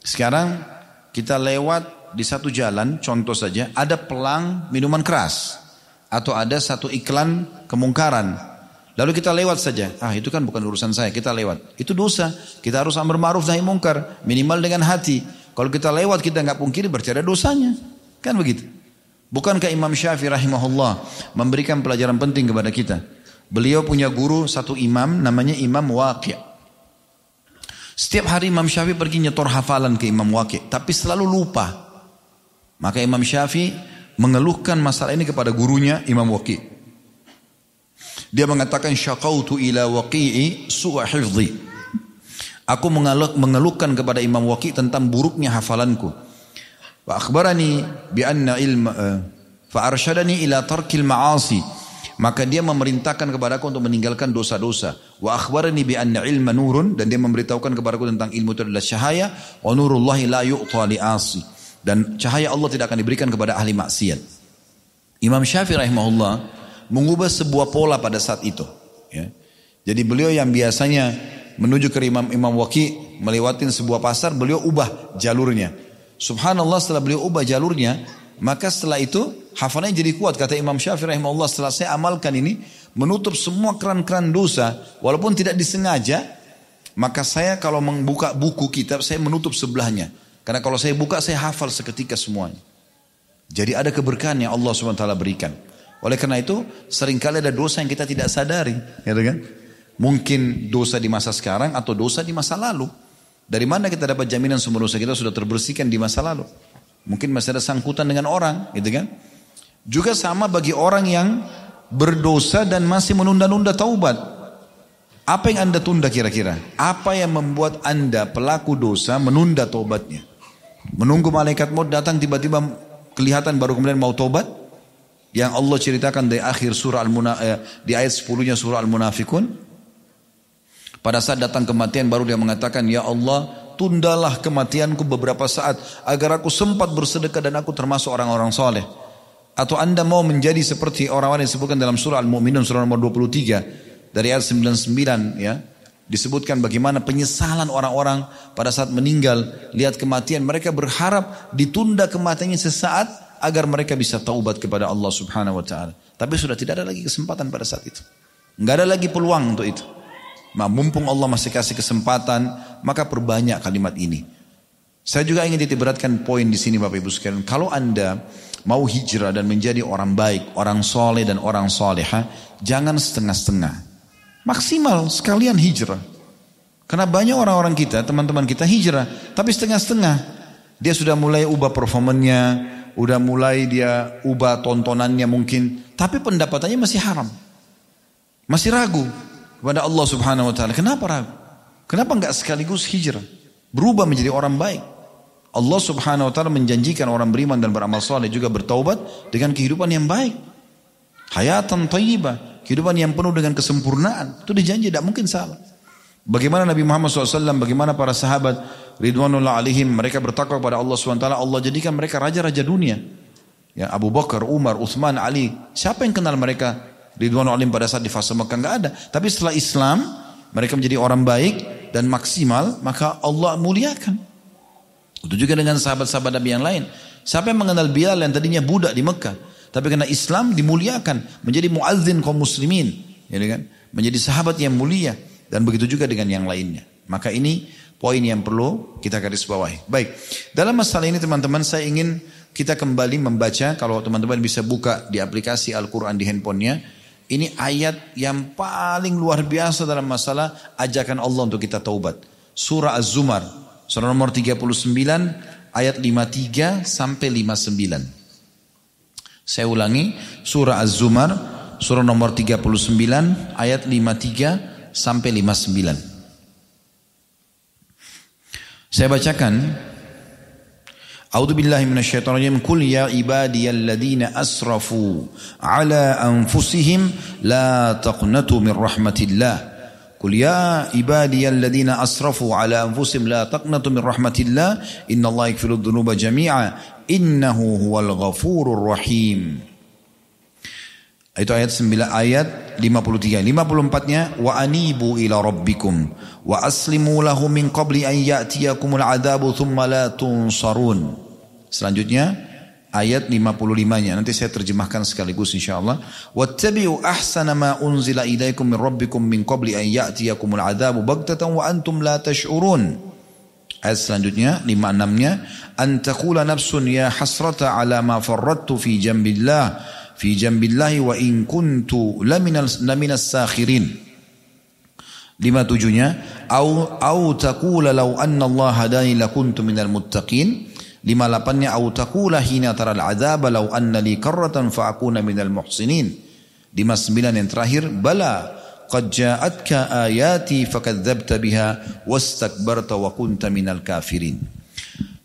S1: Sekarang kita lewat di satu jalan, contoh saja, ada pelang minuman keras. Atau ada satu iklan kemungkaran. Lalu kita lewat saja. Ah itu kan bukan urusan saya, kita lewat. Itu dosa. Kita harus amar ma'ruf nahi mungkar. Minimal dengan hati. Kalau kita lewat kita nggak pungkiri berarti ada dosanya. Kan begitu. Bukankah Imam Syafi'i rahimahullah memberikan pelajaran penting kepada kita. Beliau punya guru satu imam namanya Imam Waqi'. Setiap hari Imam Syafi'i pergi nyetor hafalan ke Imam Waqi'. Tapi selalu lupa. Maka Imam Syafi'i mengeluhkan masalah ini kepada gurunya Imam Waqi. Dia mengatakan syaqautu ila waqi'i su'a hifdhi. Aku mengeluhkan kepada Imam Waqi tentang buruknya hafalanku. Wa akhbarani bi anna ilma uh, fa arsyadani ila tarkil ma'asi. Maka dia memerintahkan kepadaku untuk meninggalkan dosa-dosa. Wa akhbarani bi anna ilma nurun dan dia memberitahukan kepadaku tentang ilmu itu adalah cahaya wa nurullahi la yu'ta li asi dan cahaya Allah tidak akan diberikan kepada ahli maksiat. Imam Syafi'i rahimahullah mengubah sebuah pola pada saat itu. Ya. Jadi beliau yang biasanya menuju ke Imam Imam Waki melewati sebuah pasar, beliau ubah jalurnya. Subhanallah setelah beliau ubah jalurnya, maka setelah itu hafalannya jadi kuat. Kata Imam Syafi'i rahimahullah setelah saya amalkan ini, menutup semua keran-keran dosa, walaupun tidak disengaja, maka saya kalau membuka buku kitab, saya menutup sebelahnya. Karena kalau saya buka saya hafal seketika semuanya. Jadi ada keberkahan yang Allah SWT berikan. Oleh karena itu sering kali ada dosa yang kita tidak sadari. Ya kan? Mungkin dosa di masa sekarang atau dosa di masa lalu. Dari mana kita dapat jaminan semua dosa kita sudah terbersihkan di masa lalu. Mungkin masih ada sangkutan dengan orang. Gitu kan? Juga sama bagi orang yang berdosa dan masih menunda-nunda taubat. Apa yang anda tunda kira-kira? Apa yang membuat anda pelaku dosa menunda taubatnya? Menunggu malaikat maut datang tiba-tiba kelihatan baru kemudian mau tobat. Yang Allah ceritakan di akhir surah al eh, di ayat 10-nya surah Al-Munafikun. Pada saat datang kematian baru dia mengatakan, Ya Allah, tundalah kematianku beberapa saat agar aku sempat bersedekah dan aku termasuk orang-orang soleh. Atau anda mau menjadi seperti orang-orang yang disebutkan dalam surah Al-Mu'minun surah nomor 23 dari ayat 99 ya disebutkan bagaimana penyesalan orang-orang pada saat meninggal, lihat kematian, mereka berharap ditunda kematiannya sesaat agar mereka bisa taubat kepada Allah Subhanahu wa taala. Tapi sudah tidak ada lagi kesempatan pada saat itu. Enggak ada lagi peluang untuk itu. Nah, mumpung Allah masih kasih kesempatan, maka perbanyak kalimat ini. Saya juga ingin ditiberatkan poin di sini Bapak Ibu sekalian. Kalau Anda mau hijrah dan menjadi orang baik, orang soleh dan orang soleha, jangan setengah-setengah. Maksimal sekalian hijrah. Karena banyak orang-orang kita, teman-teman kita hijrah, tapi setengah-setengah. Dia sudah mulai ubah performanya, udah mulai dia ubah tontonannya mungkin, tapi pendapatannya masih haram. Masih ragu kepada Allah Subhanahu wa taala. Kenapa ragu? Kenapa enggak sekaligus hijrah? Berubah menjadi orang baik. Allah Subhanahu wa taala menjanjikan orang beriman dan beramal saleh juga bertaubat dengan kehidupan yang baik. Hayatan thayyibah, Kehidupan yang penuh dengan kesempurnaan. Itu dijanji tidak mungkin salah. Bagaimana Nabi Muhammad SAW, bagaimana para sahabat Ridwanullah alaihim, mereka bertakwa kepada Allah SWT, Allah jadikan mereka raja-raja dunia. Ya, Abu Bakar, Umar, Uthman, Ali. Siapa yang kenal mereka Ridwanullah alaihim pada saat di fase Mekah? Enggak ada. Tapi setelah Islam, mereka menjadi orang baik dan maksimal, maka Allah muliakan. Itu juga dengan sahabat-sahabat Nabi yang lain. Siapa yang mengenal Bilal yang tadinya budak di Mekah? Tapi karena Islam dimuliakan menjadi muazzin kaum muslimin, ya kan? Menjadi sahabat yang mulia dan begitu juga dengan yang lainnya. Maka ini poin yang perlu kita garis bawahi. Baik, dalam masalah ini teman-teman saya ingin kita kembali membaca kalau teman-teman bisa buka di aplikasi Al-Qur'an di handphonenya. Ini ayat yang paling luar biasa dalam masalah ajakan Allah untuk kita taubat. Surah Az-Zumar, surah nomor 39 ayat 53 sampai 59. Saya ulangi surah Az-Zumar surah nomor 39 ayat 53 sampai 59. Saya bacakan A'udzu billahi minasyaitonir rajim. Qul ya ibadiyalladzina asrafu ala anfusihim la taqnatu min rahmatillah. قل يا عبادي الذين أسرفوا على أنفسهم لا تقنطوا من رحمة الله إن الله يغفر الذنوب جميعا إنه هو الغفور الرحيم Itu ayat 9 ayat 53. 54-nya wa anibu ila rabbikum wa aslimu lahu min qabli an ya'tiyakumul adabu thumma la tunsarun. Selanjutnya ayat 55-nya. Nanti saya terjemahkan sekaligus insyaallah. Wattabi'u ahsana ma unzila ilaikum min rabbikum min qabli an ya'tiyakumul adabu baghtatan wa antum la tash'urun. Ayat selanjutnya 56-nya an taqula nafsun ya hasrata ala ma farrattu fi jambillah fi jambillahi wa in kuntu laminal laminas sakhirin. 57-nya au au taqula law anna Allah hadani lakuntu minal muttaqin. 58-nya au taqula hina taral adzaba law anna li karratan fa akuna minal muhsinin. 59 yang terakhir bala qad ja'atka ayati fakadzabta biha wastakbarta wa kunta minal kafirin.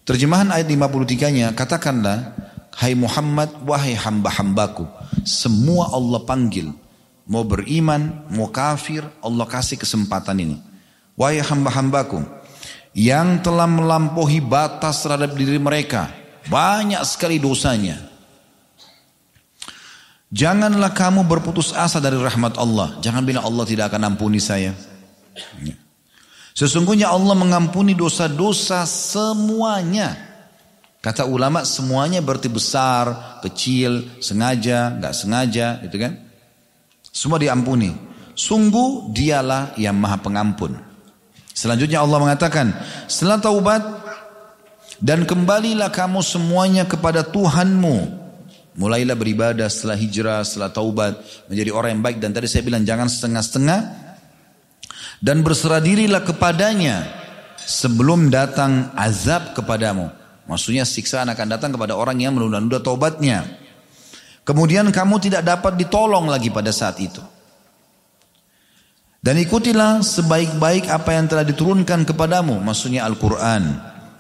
S1: Terjemahan ayat 53-nya katakanlah hai Muhammad wahai hamba-hambaku semua Allah panggil mau beriman mau kafir Allah kasih kesempatan ini wahai hamba-hambaku yang telah melampaui batas terhadap diri mereka banyak sekali dosanya Janganlah kamu berputus asa dari rahmat Allah. Jangan bilang Allah tidak akan ampuni saya. Sesungguhnya Allah mengampuni dosa-dosa semuanya. Kata ulama semuanya berarti besar, kecil, sengaja, nggak sengaja, gitu kan? Semua diampuni. Sungguh dialah yang maha pengampun. Selanjutnya Allah mengatakan, setelah taubat dan kembalilah kamu semuanya kepada Tuhanmu Mulailah beribadah setelah hijrah, setelah taubat, menjadi orang yang baik. Dan tadi saya bilang jangan setengah-setengah. Dan berserah dirilah kepadanya sebelum datang azab kepadamu. Maksudnya siksaan akan datang kepada orang yang menunda-nunda taubatnya. Kemudian kamu tidak dapat ditolong lagi pada saat itu. Dan ikutilah sebaik-baik apa yang telah diturunkan kepadamu. Maksudnya Al-Quran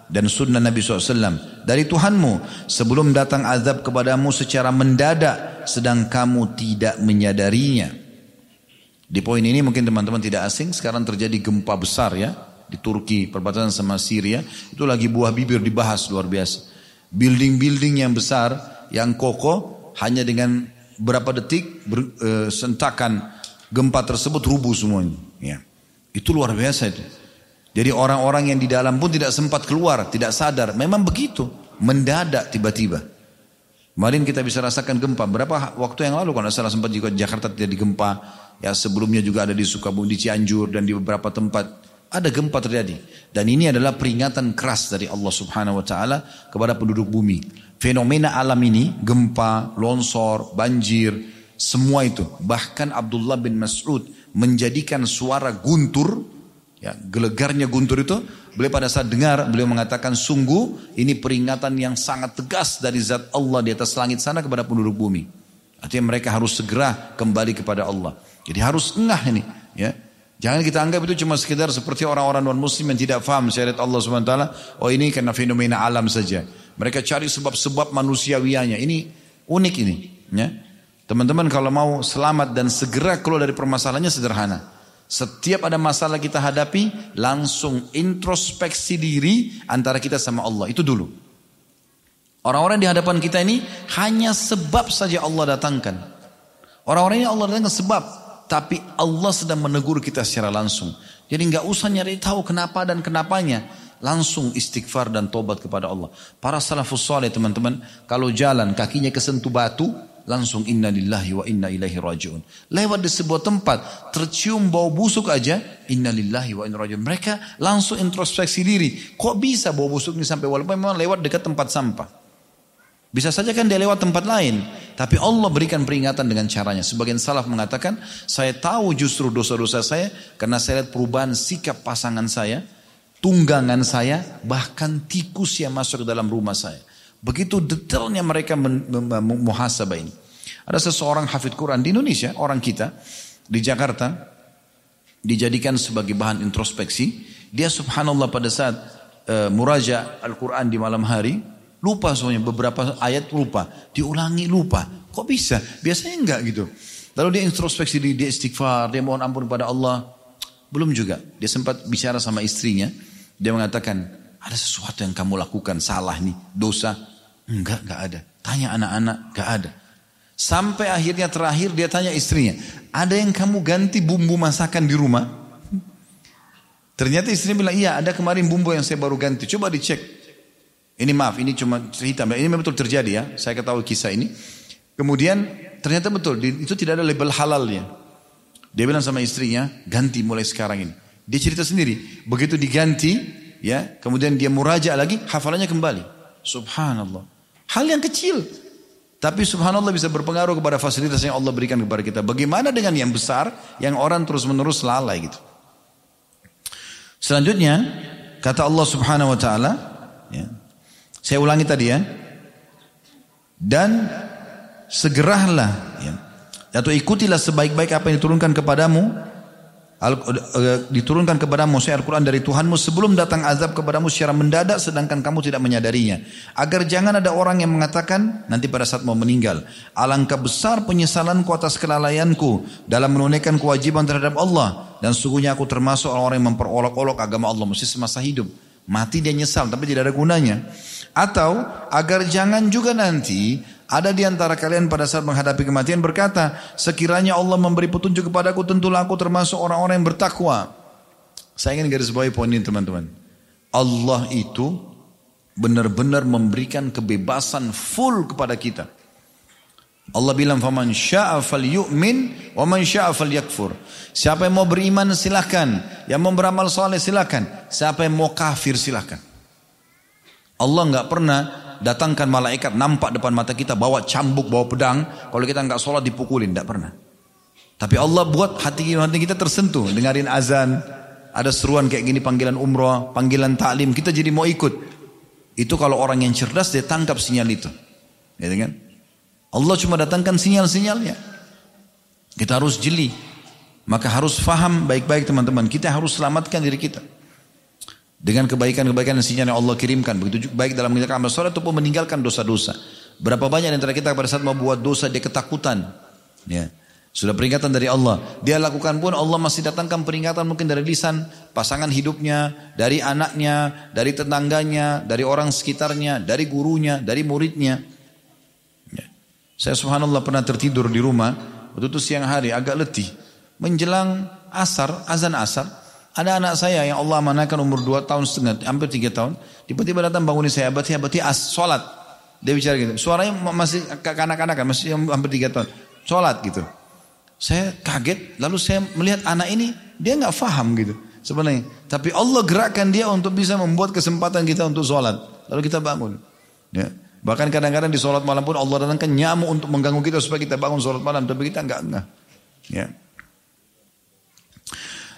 S1: dan sunnah Nabi SAW dari Tuhanmu sebelum datang azab kepadamu secara mendadak sedang kamu tidak menyadarinya. Di poin ini mungkin teman-teman tidak asing sekarang terjadi gempa besar ya di Turki perbatasan sama Syria itu lagi buah bibir dibahas luar biasa. Building-building yang besar yang kokoh hanya dengan berapa detik ber, e, sentakan gempa tersebut rubuh semuanya. Ya. Itu luar biasa itu. Jadi orang-orang yang di dalam pun tidak sempat keluar, tidak sadar. Memang begitu, mendadak tiba-tiba. Kemarin kita bisa rasakan gempa. Berapa waktu yang lalu kalau salah sempat juga Jakarta terjadi gempa. Ya sebelumnya juga ada di Sukabumi, di Cianjur dan di beberapa tempat ada gempa terjadi. Dan ini adalah peringatan keras dari Allah Subhanahu wa taala kepada penduduk bumi. Fenomena alam ini, gempa, longsor, banjir, semua itu. Bahkan Abdullah bin Mas'ud menjadikan suara guntur Ya, gelegarnya guntur itu, beliau pada saat dengar, beliau mengatakan sungguh ini peringatan yang sangat tegas dari zat Allah di atas langit sana kepada penduduk bumi. Artinya mereka harus segera kembali kepada Allah. Jadi harus engah ini. Ya. Jangan kita anggap itu cuma sekedar seperti orang-orang non muslim yang tidak faham syariat Allah SWT. Oh ini karena fenomena alam saja. Mereka cari sebab-sebab manusiawianya. Ini unik ini. Ya. Teman-teman kalau mau selamat dan segera keluar dari permasalahannya sederhana. Setiap ada masalah kita hadapi, langsung introspeksi diri antara kita sama Allah. Itu dulu. Orang-orang di hadapan kita ini hanya sebab saja Allah datangkan. Orang-orang ini Allah datangkan sebab. Tapi Allah sedang menegur kita secara langsung. Jadi nggak usah nyari tahu kenapa dan kenapanya. Langsung istighfar dan tobat kepada Allah. Para salafus soleh teman-teman. Kalau jalan kakinya kesentuh batu langsung inna lillahi wa inna ilaihi rajiun. Lewat di sebuah tempat, tercium bau busuk aja, inna lillahi wa inna rajiun. Mereka langsung introspeksi diri. Kok bisa bau busuk ini sampai walaupun memang lewat dekat tempat sampah. Bisa saja kan dia lewat tempat lain. Tapi Allah berikan peringatan dengan caranya. Sebagian salaf mengatakan, saya tahu justru dosa-dosa saya karena saya lihat perubahan sikap pasangan saya, tunggangan saya, bahkan tikus yang masuk ke dalam rumah saya. Begitu detailnya mereka muhasabah ini. Ada seseorang hafid Quran di Indonesia, orang kita di Jakarta dijadikan sebagai bahan introspeksi. Dia subhanallah pada saat uh, muraja Al-Quran di malam hari, lupa semuanya beberapa ayat lupa, diulangi lupa. Kok bisa? Biasanya enggak gitu. Lalu dia introspeksi diri, dia istighfar, dia mohon ampun kepada Allah. Belum juga. Dia sempat bicara sama istrinya. Dia mengatakan, ada sesuatu yang kamu lakukan salah nih, dosa. Enggak, enggak ada. Tanya anak-anak, enggak ada. Sampai akhirnya terakhir dia tanya istrinya, ada yang kamu ganti bumbu masakan di rumah? Ternyata istrinya bilang, iya ada kemarin bumbu yang saya baru ganti. Coba dicek. Ini maaf, ini cuma hitam. Ini memang betul terjadi ya. Saya ketahui kisah ini. Kemudian ternyata betul, itu tidak ada label halalnya. Dia bilang sama istrinya, ganti mulai sekarang ini. Dia cerita sendiri. Begitu diganti, ya, kemudian dia muraja lagi, hafalannya kembali. Subhanallah. Hal yang kecil. Tapi subhanallah bisa berpengaruh kepada fasilitas yang Allah berikan kepada kita. Bagaimana dengan yang besar yang orang terus menerus lalai gitu. Selanjutnya kata Allah subhanahu wa ta'ala. Ya, saya ulangi tadi ya. Dan segeralah ya, atau ikutilah sebaik-baik apa yang diturunkan kepadamu Al, uh, diturunkan kepadamu saya Al-Quran dari Tuhanmu sebelum datang azab kepadamu secara mendadak sedangkan kamu tidak menyadarinya. Agar jangan ada orang yang mengatakan nanti pada saat mau meninggal. Alangkah besar penyesalanku atas kelalaianku dalam menunaikan kewajiban terhadap Allah. Dan sungguhnya aku termasuk orang-orang yang memperolok-olok agama Allah mesti semasa hidup. Mati dia nyesal tapi tidak ada gunanya. Atau agar jangan juga nanti ada di antara kalian pada saat menghadapi kematian berkata, sekiranya Allah memberi petunjuk kepadaku, tentulah aku termasuk orang-orang yang bertakwa. Saya ingin garis bawahi poin ini teman-teman. Allah itu benar-benar memberikan kebebasan full kepada kita. Allah bilang faman syaa falyu'min wa man syaa falyakfur. Siapa yang mau beriman silahkan, yang mau beramal soleh silahkan, siapa yang mau kafir silahkan. Allah nggak pernah datangkan malaikat nampak depan mata kita bawa cambuk, bawa pedang. Kalau kita nggak sholat dipukulin, tidak pernah. Tapi Allah buat hati hati kita tersentuh, dengarin azan, ada seruan kayak gini panggilan umroh, panggilan taklim, kita jadi mau ikut. Itu kalau orang yang cerdas dia tangkap sinyal itu. Ya kan? Allah cuma datangkan sinyal-sinyalnya. Kita harus jeli. Maka harus faham baik-baik teman-teman. Kita harus selamatkan diri kita dengan kebaikan-kebaikan yang sinyal yang Allah kirimkan. Begitu baik dalam mengerjakan amal soleh ataupun meninggalkan dosa-dosa. Berapa banyak antara kita pada saat mau buat dosa dia ketakutan. Ya. Sudah peringatan dari Allah. Dia lakukan pun Allah masih datangkan peringatan mungkin dari lisan pasangan hidupnya dari anaknya dari tetangganya dari orang sekitarnya dari gurunya dari muridnya. Ya. saya subhanallah pernah tertidur di rumah waktu itu siang hari agak letih. Menjelang asar azan asar ada anak saya yang Allah amanahkan umur 2 tahun setengah, hampir 3 tahun. Tiba-tiba datang bangunin saya, abati, abati, as, sholat. Dia bicara gitu. Suaranya masih kanak-kanak, masih hampir 3 tahun. Sholat gitu. Saya kaget, lalu saya melihat anak ini, dia nggak faham gitu sebenarnya. Tapi Allah gerakkan dia untuk bisa membuat kesempatan kita untuk sholat. Lalu kita bangun. Ya. Bahkan kadang-kadang di sholat malam pun Allah datangkan nyamuk untuk mengganggu kita supaya kita bangun sholat malam. Tapi kita enggak, enggak. Ya.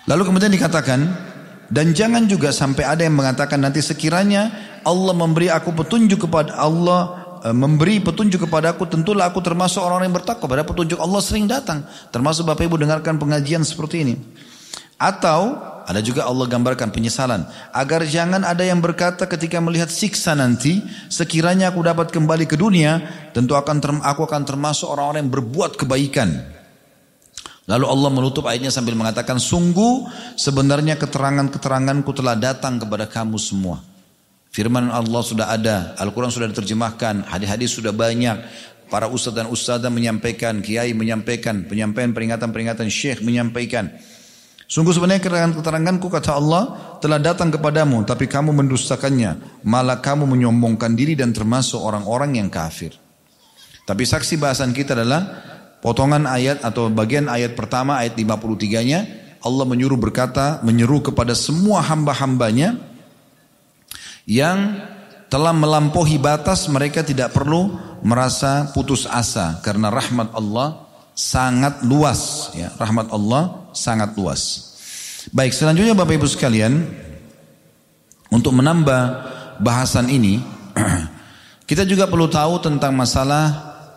S1: Lalu kemudian dikatakan, dan jangan juga sampai ada yang mengatakan nanti sekiranya Allah memberi aku petunjuk kepada Allah eh, memberi petunjuk kepada aku tentulah aku termasuk orang yang bertakwa pada petunjuk Allah sering datang. Termasuk Bapak Ibu dengarkan pengajian seperti ini. Atau ada juga Allah gambarkan penyesalan. Agar jangan ada yang berkata ketika melihat siksa nanti sekiranya aku dapat kembali ke dunia tentu akan aku akan termasuk orang-orang yang berbuat kebaikan Lalu Allah menutup ayatnya sambil mengatakan, sungguh sebenarnya keterangan-keteranganku telah datang kepada kamu semua. Firman Allah sudah ada, Al-Quran sudah diterjemahkan, hadis-hadis sudah banyak. Para ustadz dan ustadzah menyampaikan, kiai menyampaikan, penyampaian peringatan-peringatan syekh menyampaikan. Sungguh sebenarnya keterangan-keteranganku kata Allah telah datang kepadamu, tapi kamu mendustakannya. Malah kamu menyombongkan diri dan termasuk orang-orang yang kafir. Tapi saksi bahasan kita adalah potongan ayat atau bagian ayat pertama ayat 53-nya Allah menyuruh berkata, menyeru kepada semua hamba-hambanya yang telah melampaui batas mereka tidak perlu merasa putus asa karena rahmat Allah sangat luas ya. Rahmat Allah sangat luas. Baik selanjutnya Bapak Ibu sekalian untuk menambah bahasan ini [clears throat] kita juga perlu tahu tentang masalah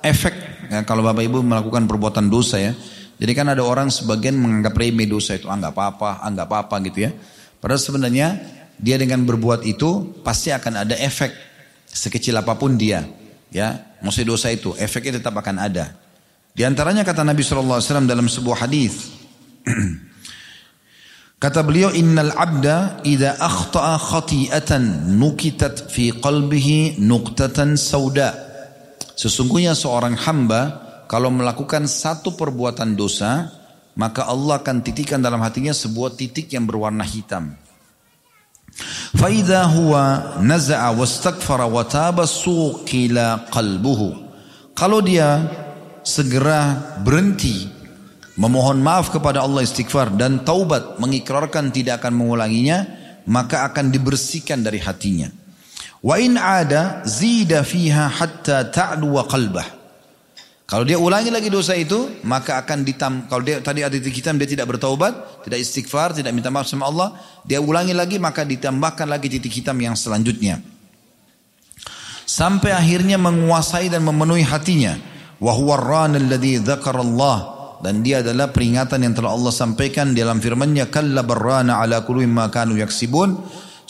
S1: efek Ya, kalau Bapak Ibu melakukan perbuatan dosa ya. Jadi kan ada orang sebagian menganggap remeh dosa itu, anggap ah, apa-apa, anggap ah, apa-apa gitu ya. Padahal sebenarnya dia dengan berbuat itu pasti akan ada efek sekecil apa pun dia. Ya, maksud dosa itu, efeknya tetap akan ada. Di antaranya kata Nabi SAW dalam sebuah hadis. [clears throat] Kata beliau innal abda idza akhta'a khati'atan nukitat fi qalbihi nuqtatan sauda. Sesungguhnya seorang hamba kalau melakukan satu perbuatan dosa, maka Allah akan titikkan dalam hatinya sebuah titik yang berwarna hitam. Faida huwa naza'a wastaghfara wa taba suqila qalbuhu. Kalau dia segera berhenti memohon maaf kepada Allah istighfar dan taubat mengikrarkan tidak akan mengulanginya, maka akan dibersihkan dari hatinya wa in ada zida fiha hatta ta'lu qalbah kalau dia ulangi lagi dosa itu, maka akan ditam. Kalau dia tadi ada hitam, dia tidak bertaubat, tidak istighfar, tidak minta maaf sama Allah, dia ulangi lagi, maka ditambahkan lagi titik hitam yang selanjutnya. Sampai akhirnya menguasai dan memenuhi hatinya. Allah dan dia adalah peringatan yang telah Allah sampaikan dalam firman-Nya kalla ala kulli ma kanu yaksibun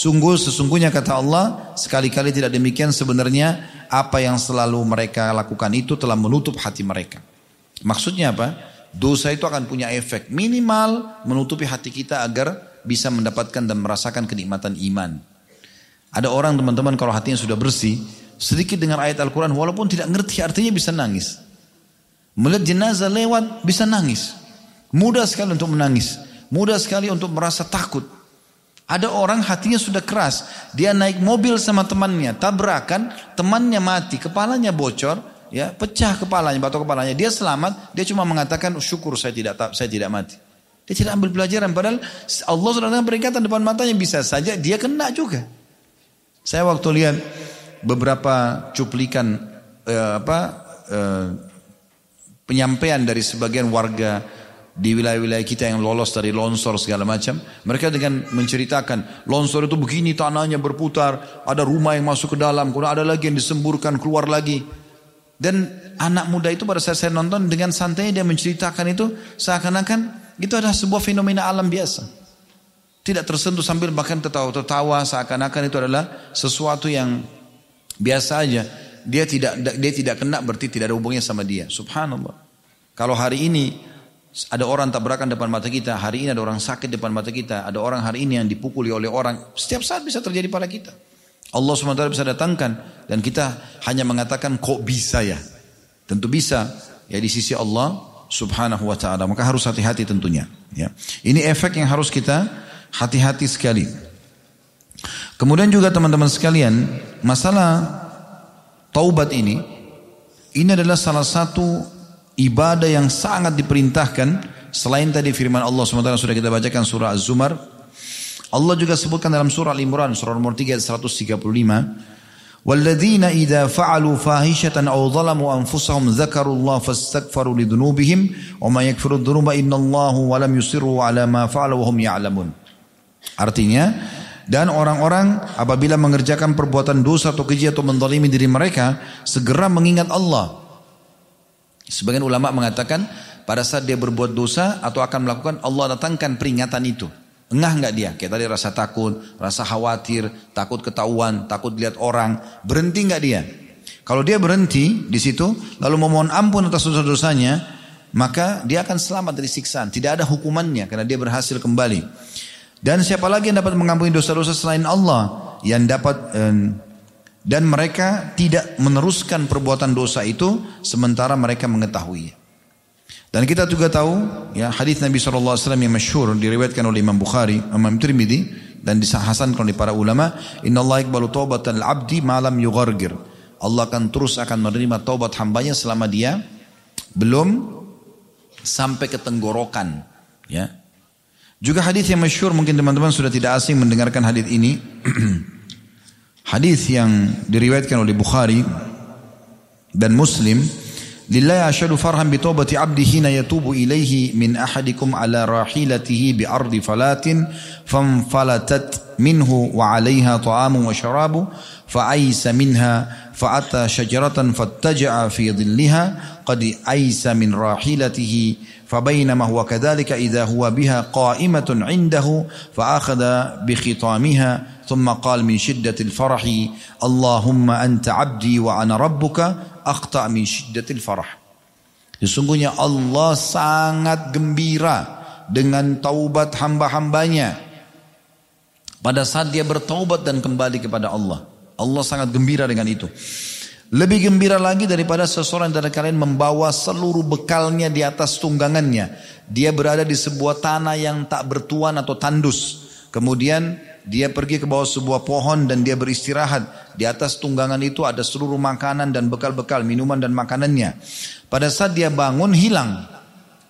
S1: Sungguh sesungguhnya kata Allah sekali-kali tidak demikian sebenarnya apa yang selalu mereka lakukan itu telah menutup hati mereka. Maksudnya apa? Dosa itu akan punya efek minimal menutupi hati kita agar bisa mendapatkan dan merasakan kenikmatan iman. Ada orang teman-teman kalau hatinya sudah bersih, sedikit dengan ayat Al-Quran walaupun tidak ngerti artinya bisa nangis. Melihat jenazah lewat bisa nangis. Mudah sekali untuk menangis. Mudah sekali untuk merasa takut. Ada orang hatinya sudah keras, dia naik mobil sama temannya, tabrakan, temannya mati, kepalanya bocor, ya pecah kepalanya, batu kepalanya. Dia selamat, dia cuma mengatakan syukur saya tidak saya tidak mati. Dia tidak ambil pelajaran, padahal Allah sudah dengan peringatan depan matanya bisa saja dia kena juga. Saya waktu lihat beberapa cuplikan eh, apa eh, penyampaian dari sebagian warga di wilayah-wilayah kita yang lolos dari longsor segala macam. Mereka dengan menceritakan longsor itu begini tanahnya berputar, ada rumah yang masuk ke dalam, kemudian ada lagi yang disemburkan keluar lagi. Dan anak muda itu pada saat saya nonton dengan santai dia menceritakan itu seakan-akan itu adalah sebuah fenomena alam biasa. Tidak tersentuh sambil bahkan tertawa-tertawa seakan-akan itu adalah sesuatu yang biasa aja. Dia tidak dia tidak kena berarti tidak ada hubungannya sama dia. Subhanallah. Kalau hari ini ada orang tabrakan depan mata kita, hari ini ada orang sakit depan mata kita, ada orang hari ini yang dipukuli oleh orang, setiap saat bisa terjadi pada kita. Allah SWT bisa datangkan dan kita hanya mengatakan kok bisa ya. Tentu bisa ya di sisi Allah Subhanahu wa taala. Maka harus hati-hati tentunya, ya. Ini efek yang harus kita hati-hati sekali. Kemudian juga teman-teman sekalian, masalah taubat ini ini adalah salah satu ibadah yang sangat diperintahkan selain tadi firman Allah SWT sudah kita bacakan surah Az-Zumar Allah juga sebutkan dalam surah Al-Imran surah nomor 3 135 والذين إذا فعلوا فاحشة أو ظلموا أنفسهم ذكروا الله فاستغفروا لذنوبهم وما يغفر الذنوب إن الله ولم يصروا على ما فعلوا وهم يعلمون Artinya dan orang-orang apabila mengerjakan perbuatan dosa atau keji atau mendolimi diri mereka segera mengingat Allah Sebagian ulama mengatakan pada saat dia berbuat dosa atau akan melakukan Allah datangkan peringatan itu. Engah nggak dia? Kayak tadi rasa takut, rasa khawatir, takut ketahuan, takut lihat orang. Berhenti nggak dia? Kalau dia berhenti di situ, lalu memohon ampun atas dosa-dosanya, maka dia akan selamat dari siksaan. Tidak ada hukumannya karena dia berhasil kembali. Dan siapa lagi yang dapat mengampuni dosa-dosa selain Allah? Yang dapat eh, dan mereka tidak meneruskan perbuatan dosa itu sementara mereka mengetahui. Dan kita juga tahu ya hadis Nabi SAW yang masyhur diriwayatkan oleh Imam Bukhari, Imam Tirmidzi dan disahasankan oleh para ulama, Inna Allah ikbalu taubatan al-abdi malam yughargir. Allah akan terus akan menerima taubat hambanya selama dia belum sampai ke tenggorokan. Ya. Juga hadis yang masyhur mungkin teman-teman sudah tidak asing mendengarkan hadis ini. [clears throat] Hadis yang diriwayatkan oleh Bukhari dan Muslim, "Lillahi asyhadu farhan bi taubati 'abdi hina yatubu ilaihi min ahadikum ala rahilatihi bi ardi falatin famfalatat minhu wa 'alayha ta'amun wa syarabu fa'aisa minha fa'ata syajaratan fattaja'a fi dhilliha qad aisa min rahilatihi فبينما هو كذلك إذا هو بها قائمة عنده فأخذ بخطامها ثم قال من شدة الفرح اللهم أنت عبدي وأنا ربك أخطأ من شدة الفرح Sesungguhnya Allah sangat gembira dengan taubat hamba-hambanya. Pada saat dia bertaubat dan kembali kepada Allah. Allah sangat gembira dengan itu. Lebih gembira lagi daripada seseorang dari kalian membawa seluruh bekalnya di atas tunggangannya. Dia berada di sebuah tanah yang tak bertuan atau tandus. Kemudian dia pergi ke bawah sebuah pohon dan dia beristirahat. Di atas tunggangan itu ada seluruh makanan dan bekal-bekal, minuman dan makanannya. Pada saat dia bangun hilang.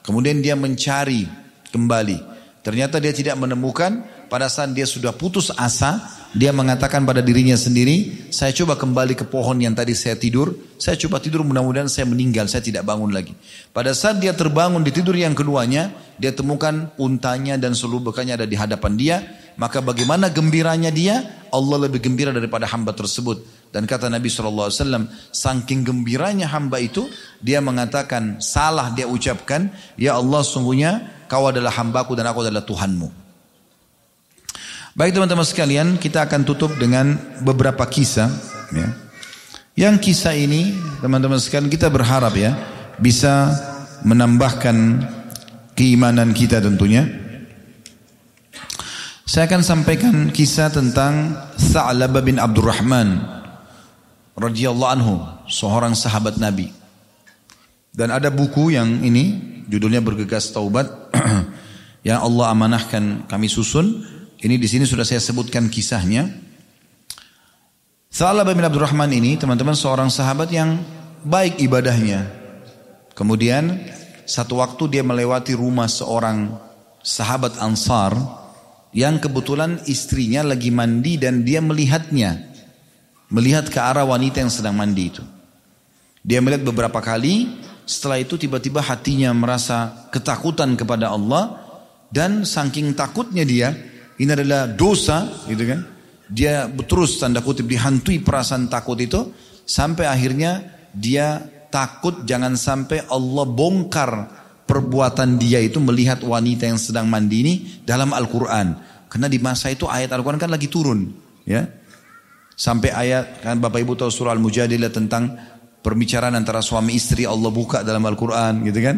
S1: Kemudian dia mencari kembali. Ternyata dia tidak menemukan. Pada saat dia sudah putus asa, dia mengatakan pada dirinya sendiri, saya coba kembali ke pohon yang tadi saya tidur, saya coba tidur mudah-mudahan saya meninggal, saya tidak bangun lagi. Pada saat dia terbangun di tidur yang keduanya, dia temukan untanya dan seluruh bekalnya ada di hadapan dia, maka bagaimana gembiranya dia, Allah lebih gembira daripada hamba tersebut. Dan kata Nabi SAW, saking gembiranya hamba itu, dia mengatakan, salah dia ucapkan, Ya Allah sungguhnya kau adalah hambaku dan aku adalah Tuhanmu. Baik teman-teman sekalian, kita akan tutup dengan beberapa kisah. Ya. Yang kisah ini, teman-teman sekalian, kita berharap ya bisa menambahkan keimanan kita tentunya. Saya akan sampaikan kisah tentang Sa'labah bin Abdurrahman radhiyallahu anhu, seorang sahabat Nabi. Dan ada buku yang ini judulnya bergegas taubat [clears throat] yang Allah amanahkan kami susun ini di sini sudah saya sebutkan kisahnya. Salah bin Abdurrahman ini teman-teman seorang sahabat yang baik ibadahnya. Kemudian satu waktu dia melewati rumah seorang sahabat Ansar yang kebetulan istrinya lagi mandi dan dia melihatnya. Melihat ke arah wanita yang sedang mandi itu. Dia melihat beberapa kali, setelah itu tiba-tiba hatinya merasa ketakutan kepada Allah dan saking takutnya dia, ini adalah dosa, gitu kan? Dia terus tanda kutip dihantui perasaan takut itu sampai akhirnya dia takut jangan sampai Allah bongkar perbuatan dia itu melihat wanita yang sedang mandi ini dalam Al-Quran. Karena di masa itu ayat Al-Quran kan lagi turun. ya Sampai ayat, kan Bapak Ibu tahu surah Al-Mujadilah tentang perbicaraan antara suami istri Allah buka dalam Al-Quran gitu kan.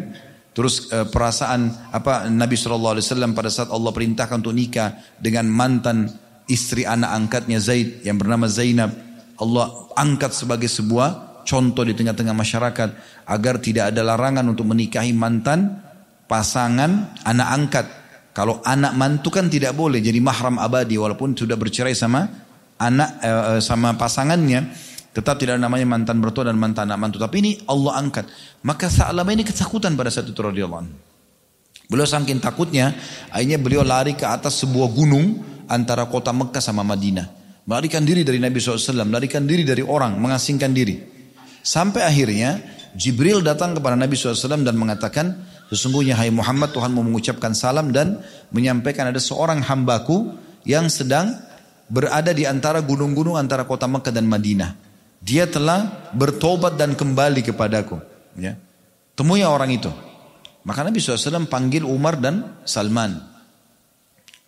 S1: Terus e, perasaan apa Nabi Shallallahu Alaihi Wasallam pada saat Allah perintahkan untuk nikah dengan mantan istri anak angkatnya Zaid yang bernama Zainab, Allah angkat sebagai sebuah contoh di tengah-tengah masyarakat agar tidak ada larangan untuk menikahi mantan pasangan anak angkat. Kalau anak mantu kan tidak boleh jadi mahram abadi walaupun sudah bercerai sama anak e, sama pasangannya. Tetap tidak ada namanya mantan bertua dan mantan anak mantu. Tapi ini Allah angkat. Maka Sa'labah ini ketakutan pada saat itu radhiyallahu. Beliau saking takutnya, akhirnya beliau lari ke atas sebuah gunung antara kota Mekah sama Madinah. Melarikan diri dari Nabi SAW, melarikan diri dari orang, mengasingkan diri. Sampai akhirnya Jibril datang kepada Nabi SAW dan mengatakan, sesungguhnya hai Muhammad Tuhan mau mengucapkan salam dan menyampaikan ada seorang hambaku yang sedang berada di antara gunung-gunung antara kota Mekah dan Madinah. Dia telah bertobat dan kembali kepadaku. Ya. Temui orang itu. Maka Nabi SAW panggil Umar dan Salman.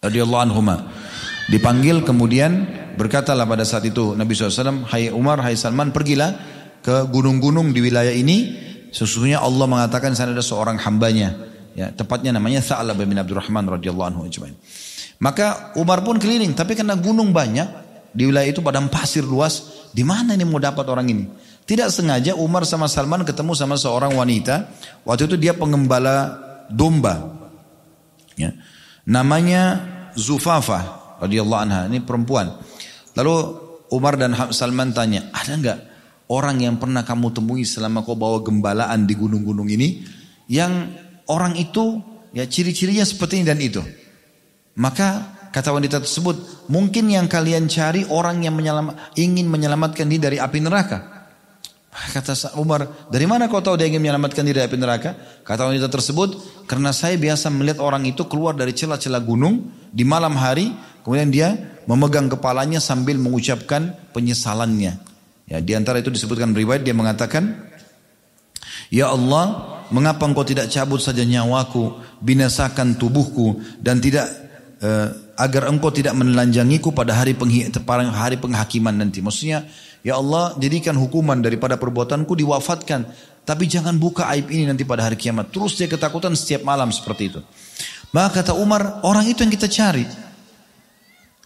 S1: Radiyallahu. Dipanggil kemudian berkatalah pada saat itu Nabi SAW, Hai Umar, hai Salman, pergilah ke gunung-gunung di wilayah ini. Sesungguhnya Allah mengatakan sana ada seorang hambanya. Ya, tepatnya namanya Sa'lab bin Abdurrahman radhiyallahu anhu Maka Umar pun keliling, tapi karena gunung banyak di wilayah itu padang pasir luas, di mana ini mau dapat orang ini? Tidak sengaja Umar sama Salman ketemu sama seorang wanita. Waktu itu dia pengembala domba. Ya. Namanya Zufafa radhiyallahu anha. Ini perempuan. Lalu Umar dan Salman tanya, ada nggak orang yang pernah kamu temui selama kau bawa gembalaan di gunung-gunung ini yang orang itu ya ciri-cirinya seperti ini dan itu. Maka Kata wanita tersebut, mungkin yang kalian cari orang yang menyelamat, ingin menyelamatkan diri dari api neraka. Kata Umar, dari mana kau tahu dia ingin menyelamatkan diri dari api neraka? Kata wanita tersebut, karena saya biasa melihat orang itu keluar dari celah-celah gunung di malam hari, kemudian dia memegang kepalanya sambil mengucapkan penyesalannya. Ya, di antara itu disebutkan riwayat dia mengatakan, Ya Allah, mengapa engkau tidak cabut saja nyawaku, binasakan tubuhku dan tidak uh, agar engkau tidak menelanjangiku pada hari, hari penghakiman nanti. Maksudnya, ya Allah jadikan hukuman daripada perbuatanku diwafatkan. Tapi jangan buka aib ini nanti pada hari kiamat. Terus dia ketakutan setiap malam seperti itu. Maka kata Umar, orang itu yang kita cari.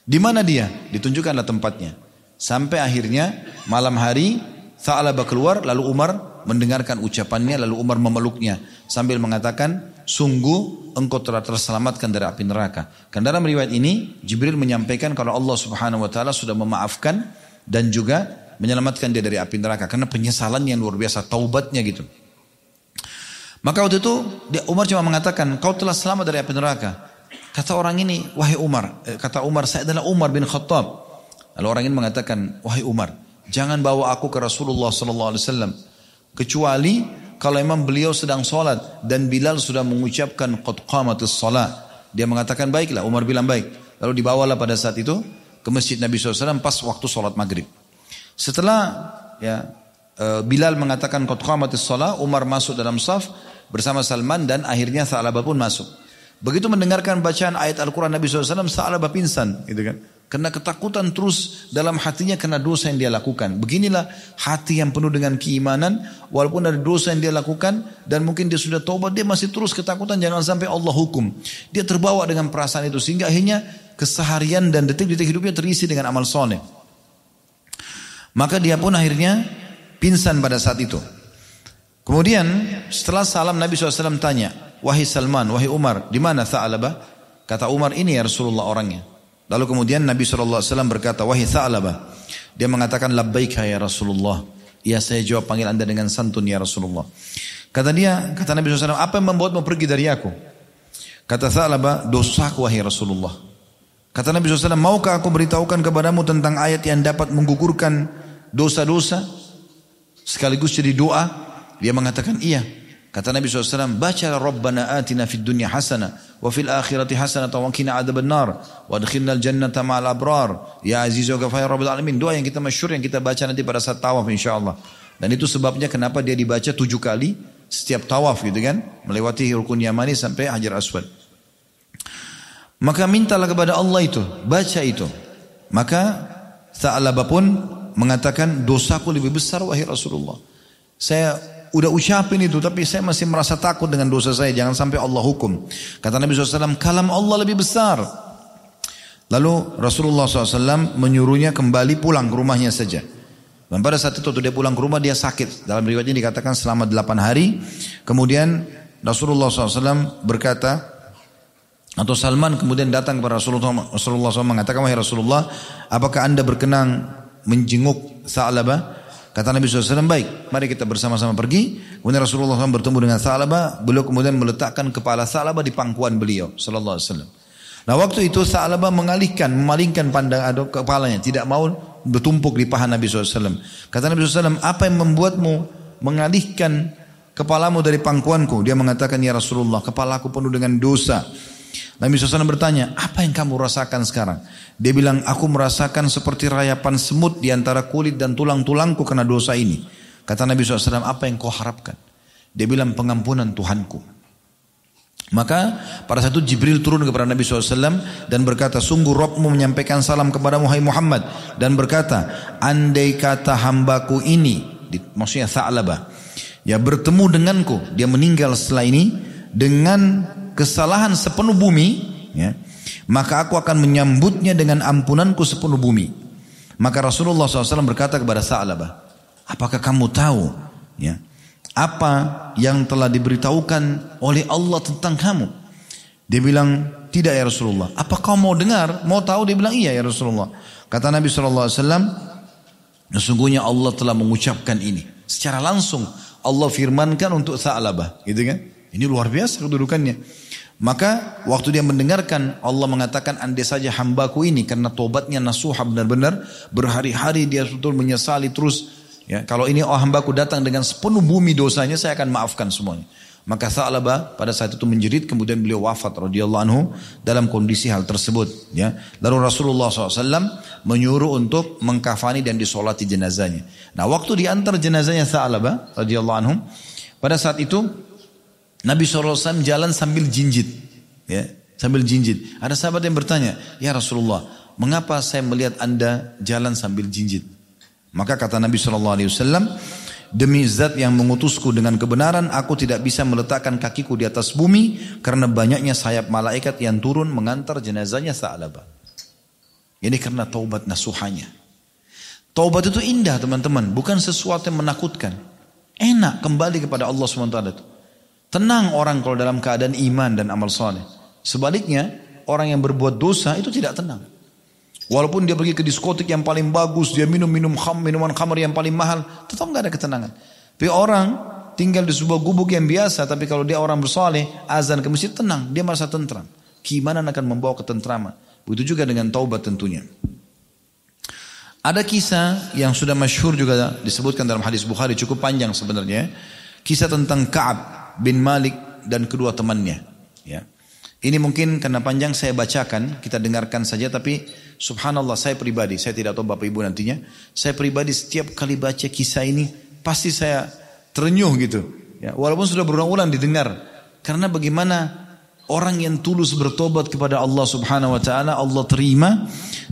S1: Di mana dia? Ditunjukkanlah tempatnya. Sampai akhirnya malam hari Tha'labah keluar lalu Umar mendengarkan ucapannya lalu Umar memeluknya sambil mengatakan sungguh engkau telah terselamatkan dari api neraka. Karena dalam riwayat ini Jibril menyampaikan kalau Allah Subhanahu wa taala sudah memaafkan dan juga menyelamatkan dia dari api neraka karena penyesalannya yang luar biasa taubatnya gitu. Maka waktu itu Umar cuma mengatakan kau telah selamat dari api neraka. Kata orang ini, wahai Umar, eh, kata Umar, saya adalah Umar bin Khattab. Lalu orang ini mengatakan, wahai Umar, Jangan bawa aku ke Rasulullah sallallahu alaihi wasallam kecuali kalau memang beliau sedang sholat dan Bilal sudah mengucapkan qad qamatus salat. Dia mengatakan baiklah, Umar bilang baik. Lalu dibawalah pada saat itu ke masjid Nabi SAW pas waktu sholat maghrib. Setelah ya e, Bilal mengatakan qad qamatus salat, Umar masuk dalam saf bersama Salman dan akhirnya Sa'labah pun masuk. Begitu mendengarkan bacaan ayat Al-Quran Nabi SAW, Sa'labah pingsan. Gitu kan. Karena ketakutan terus dalam hatinya karena dosa yang dia lakukan. Beginilah hati yang penuh dengan keimanan. Walaupun ada dosa yang dia lakukan. Dan mungkin dia sudah taubat. Dia masih terus ketakutan. Jangan sampai Allah hukum. Dia terbawa dengan perasaan itu. Sehingga akhirnya keseharian dan detik-detik hidupnya terisi dengan amal soleh. Maka dia pun akhirnya pingsan pada saat itu. Kemudian setelah salam Nabi SAW tanya. Wahai Salman, wahai Umar, di mana Tha'alabah? Kata Umar, ini ya Rasulullah orangnya. Lalu kemudian Nabi SAW berkata, Wahai Tha'labah. Dia mengatakan, Labbaika ya Rasulullah. Ya saya jawab panggil anda dengan santun ya Rasulullah. Kata dia, kata Nabi SAW, apa yang membuatmu pergi dari aku? Kata Tha'labah, dosaku wahai Rasulullah. Kata Nabi SAW, maukah aku beritahukan kepadamu tentang ayat yang dapat menggugurkan dosa-dosa? Sekaligus jadi doa. Dia mengatakan, iya. Kata Nabi SAW, baca Rabbana atina fid dunya hasana wa fil akhirati hasana wa qina adzaban nar wa adkhilna al jannata ma'al abrar ya azizu wa ghafir rabbil alamin. Doa yang kita masyhur yang kita baca nanti pada saat tawaf insyaallah. Dan itu sebabnya kenapa dia dibaca tujuh kali setiap tawaf gitu kan, melewati rukun Yamani sampai Hajar Aswad. Maka mintalah kepada Allah itu, baca itu. Maka Tha'labah pun mengatakan dosaku lebih besar wahai Rasulullah. Saya udah ucapin itu tapi saya masih merasa takut dengan dosa saya. Jangan sampai Allah hukum. Kata Nabi SAW kalam Allah lebih besar. Lalu Rasulullah SAW menyuruhnya kembali pulang ke rumahnya saja. Dan pada saat itu dia pulang ke rumah dia sakit. Dalam riwayatnya dikatakan selama 8 hari. Kemudian Rasulullah SAW berkata atau Salman kemudian datang kepada Rasulullah, SAW mengatakan wahai Rasulullah apakah anda berkenan menjenguk Sa'labah Kata Nabi SAW, baik, mari kita bersama-sama pergi. Kemudian Rasulullah SAW bertemu dengan Sa'labah. Beliau kemudian meletakkan kepala Sa'labah di pangkuan beliau. Sallallahu Alaihi Wasallam. Nah waktu itu Sa'labah mengalihkan, memalingkan pandang atau kepalanya. Tidak mau bertumpuk di paha Nabi SAW. Kata Nabi SAW, apa yang membuatmu mengalihkan kepalamu dari pangkuanku? Dia mengatakan, ya Rasulullah, kepalaku penuh dengan dosa. Nabi SAW bertanya, apa yang kamu rasakan sekarang? Dia bilang, aku merasakan seperti rayapan semut di antara kulit dan tulang-tulangku karena dosa ini. Kata Nabi SAW, apa yang kau harapkan? Dia bilang, pengampunan Tuhanku. Maka pada saat itu Jibril turun kepada Nabi SAW dan berkata, sungguh Robmu menyampaikan salam kepada Muhammad dan berkata, andai kata hambaku ini, maksudnya Tha'labah, ya bertemu denganku, dia meninggal setelah ini dengan kesalahan sepenuh bumi, ya, maka aku akan menyambutnya dengan ampunanku sepenuh bumi. Maka Rasulullah SAW berkata kepada Sa'labah, apakah kamu tahu ya, apa yang telah diberitahukan oleh Allah tentang kamu? Dia bilang, tidak ya Rasulullah. Apa kau mau dengar? Mau tahu? Dia bilang, iya ya Rasulullah. Kata Nabi SAW, sesungguhnya Allah telah mengucapkan ini. Secara langsung Allah firmankan untuk Sa'labah. Gitu kan? Ini luar biasa kedudukannya. Maka waktu dia mendengarkan Allah mengatakan andai saja hambaku ini karena tobatnya nasuha benar-benar berhari-hari dia betul menyesali terus ya kalau ini oh hambaku datang dengan sepenuh bumi dosanya saya akan maafkan semuanya. Maka Sa'labah pada saat itu menjerit kemudian beliau wafat radhiyallahu anhu dalam kondisi hal tersebut ya. Lalu Rasulullah SAW menyuruh untuk mengkafani dan disolati jenazahnya. Nah waktu diantar jenazahnya Sa'labah radhiyallahu anhu pada saat itu Nabi SAW jalan sambil jinjit. Ya, sambil jinjit. Ada sahabat yang bertanya, Ya Rasulullah, mengapa saya melihat anda jalan sambil jinjit? Maka kata Nabi SAW, Demi zat yang mengutusku dengan kebenaran, aku tidak bisa meletakkan kakiku di atas bumi karena banyaknya sayap malaikat yang turun mengantar jenazahnya Sa'labah. Ini karena taubat nasuhanya. Taubat itu indah teman-teman, bukan sesuatu yang menakutkan. Enak kembali kepada Allah SWT. Tenang orang kalau dalam keadaan iman dan amal soleh. Sebaliknya, orang yang berbuat dosa itu tidak tenang. Walaupun dia pergi ke diskotik yang paling bagus, dia minum-minum kham, minuman khamar yang paling mahal, tetap nggak ada ketenangan. Tapi orang tinggal di sebuah gubuk yang biasa, tapi kalau dia orang bersoleh, azan ke masjid tenang, dia merasa tentram. Gimana akan membawa ketentraman? Begitu juga dengan taubat tentunya. Ada kisah yang sudah masyhur juga disebutkan dalam hadis Bukhari cukup panjang sebenarnya. Kisah tentang Ka'ab bin Malik dan kedua temannya. Ya. Ini mungkin karena panjang saya bacakan, kita dengarkan saja. Tapi subhanallah saya pribadi, saya tidak tahu Bapak Ibu nantinya. Saya pribadi setiap kali baca kisah ini pasti saya terenyuh gitu. Ya, walaupun sudah berulang-ulang didengar. Karena bagaimana Orang yang tulus bertobat kepada Allah subhanahu wa ta'ala Allah terima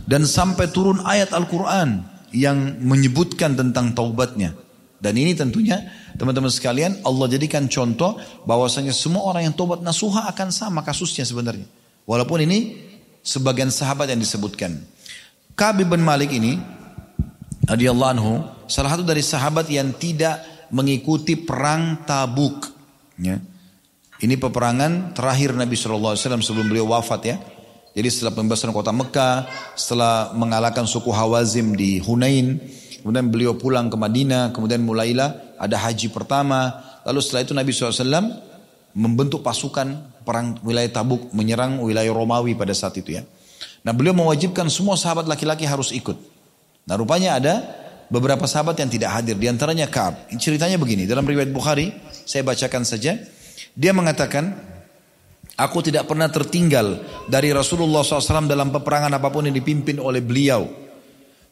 S1: Dan sampai turun ayat Al-Quran Yang menyebutkan tentang taubatnya Dan ini tentunya teman-teman sekalian Allah jadikan contoh bahwasanya semua orang yang tobat nasuha akan sama kasusnya sebenarnya Walaupun ini sebagian sahabat yang disebutkan Kabi bin Malik ini radhiyallahu anhu salah satu dari sahabat yang tidak mengikuti perang Tabuk ya. Ini peperangan terakhir Nabi SAW sebelum beliau wafat ya. Jadi setelah pembebasan kota Mekah, setelah mengalahkan suku Hawazim di Hunain, kemudian beliau pulang ke Madinah, kemudian mulailah ada haji pertama. Lalu setelah itu Nabi SAW membentuk pasukan perang wilayah Tabuk menyerang wilayah Romawi pada saat itu ya. Nah beliau mewajibkan semua sahabat laki-laki harus ikut. Nah rupanya ada beberapa sahabat yang tidak hadir. Di antaranya Kaab. Ceritanya begini. Dalam riwayat Bukhari, saya bacakan saja. Dia mengatakan, aku tidak pernah tertinggal dari Rasulullah SAW dalam peperangan apa pun yang dipimpin oleh beliau.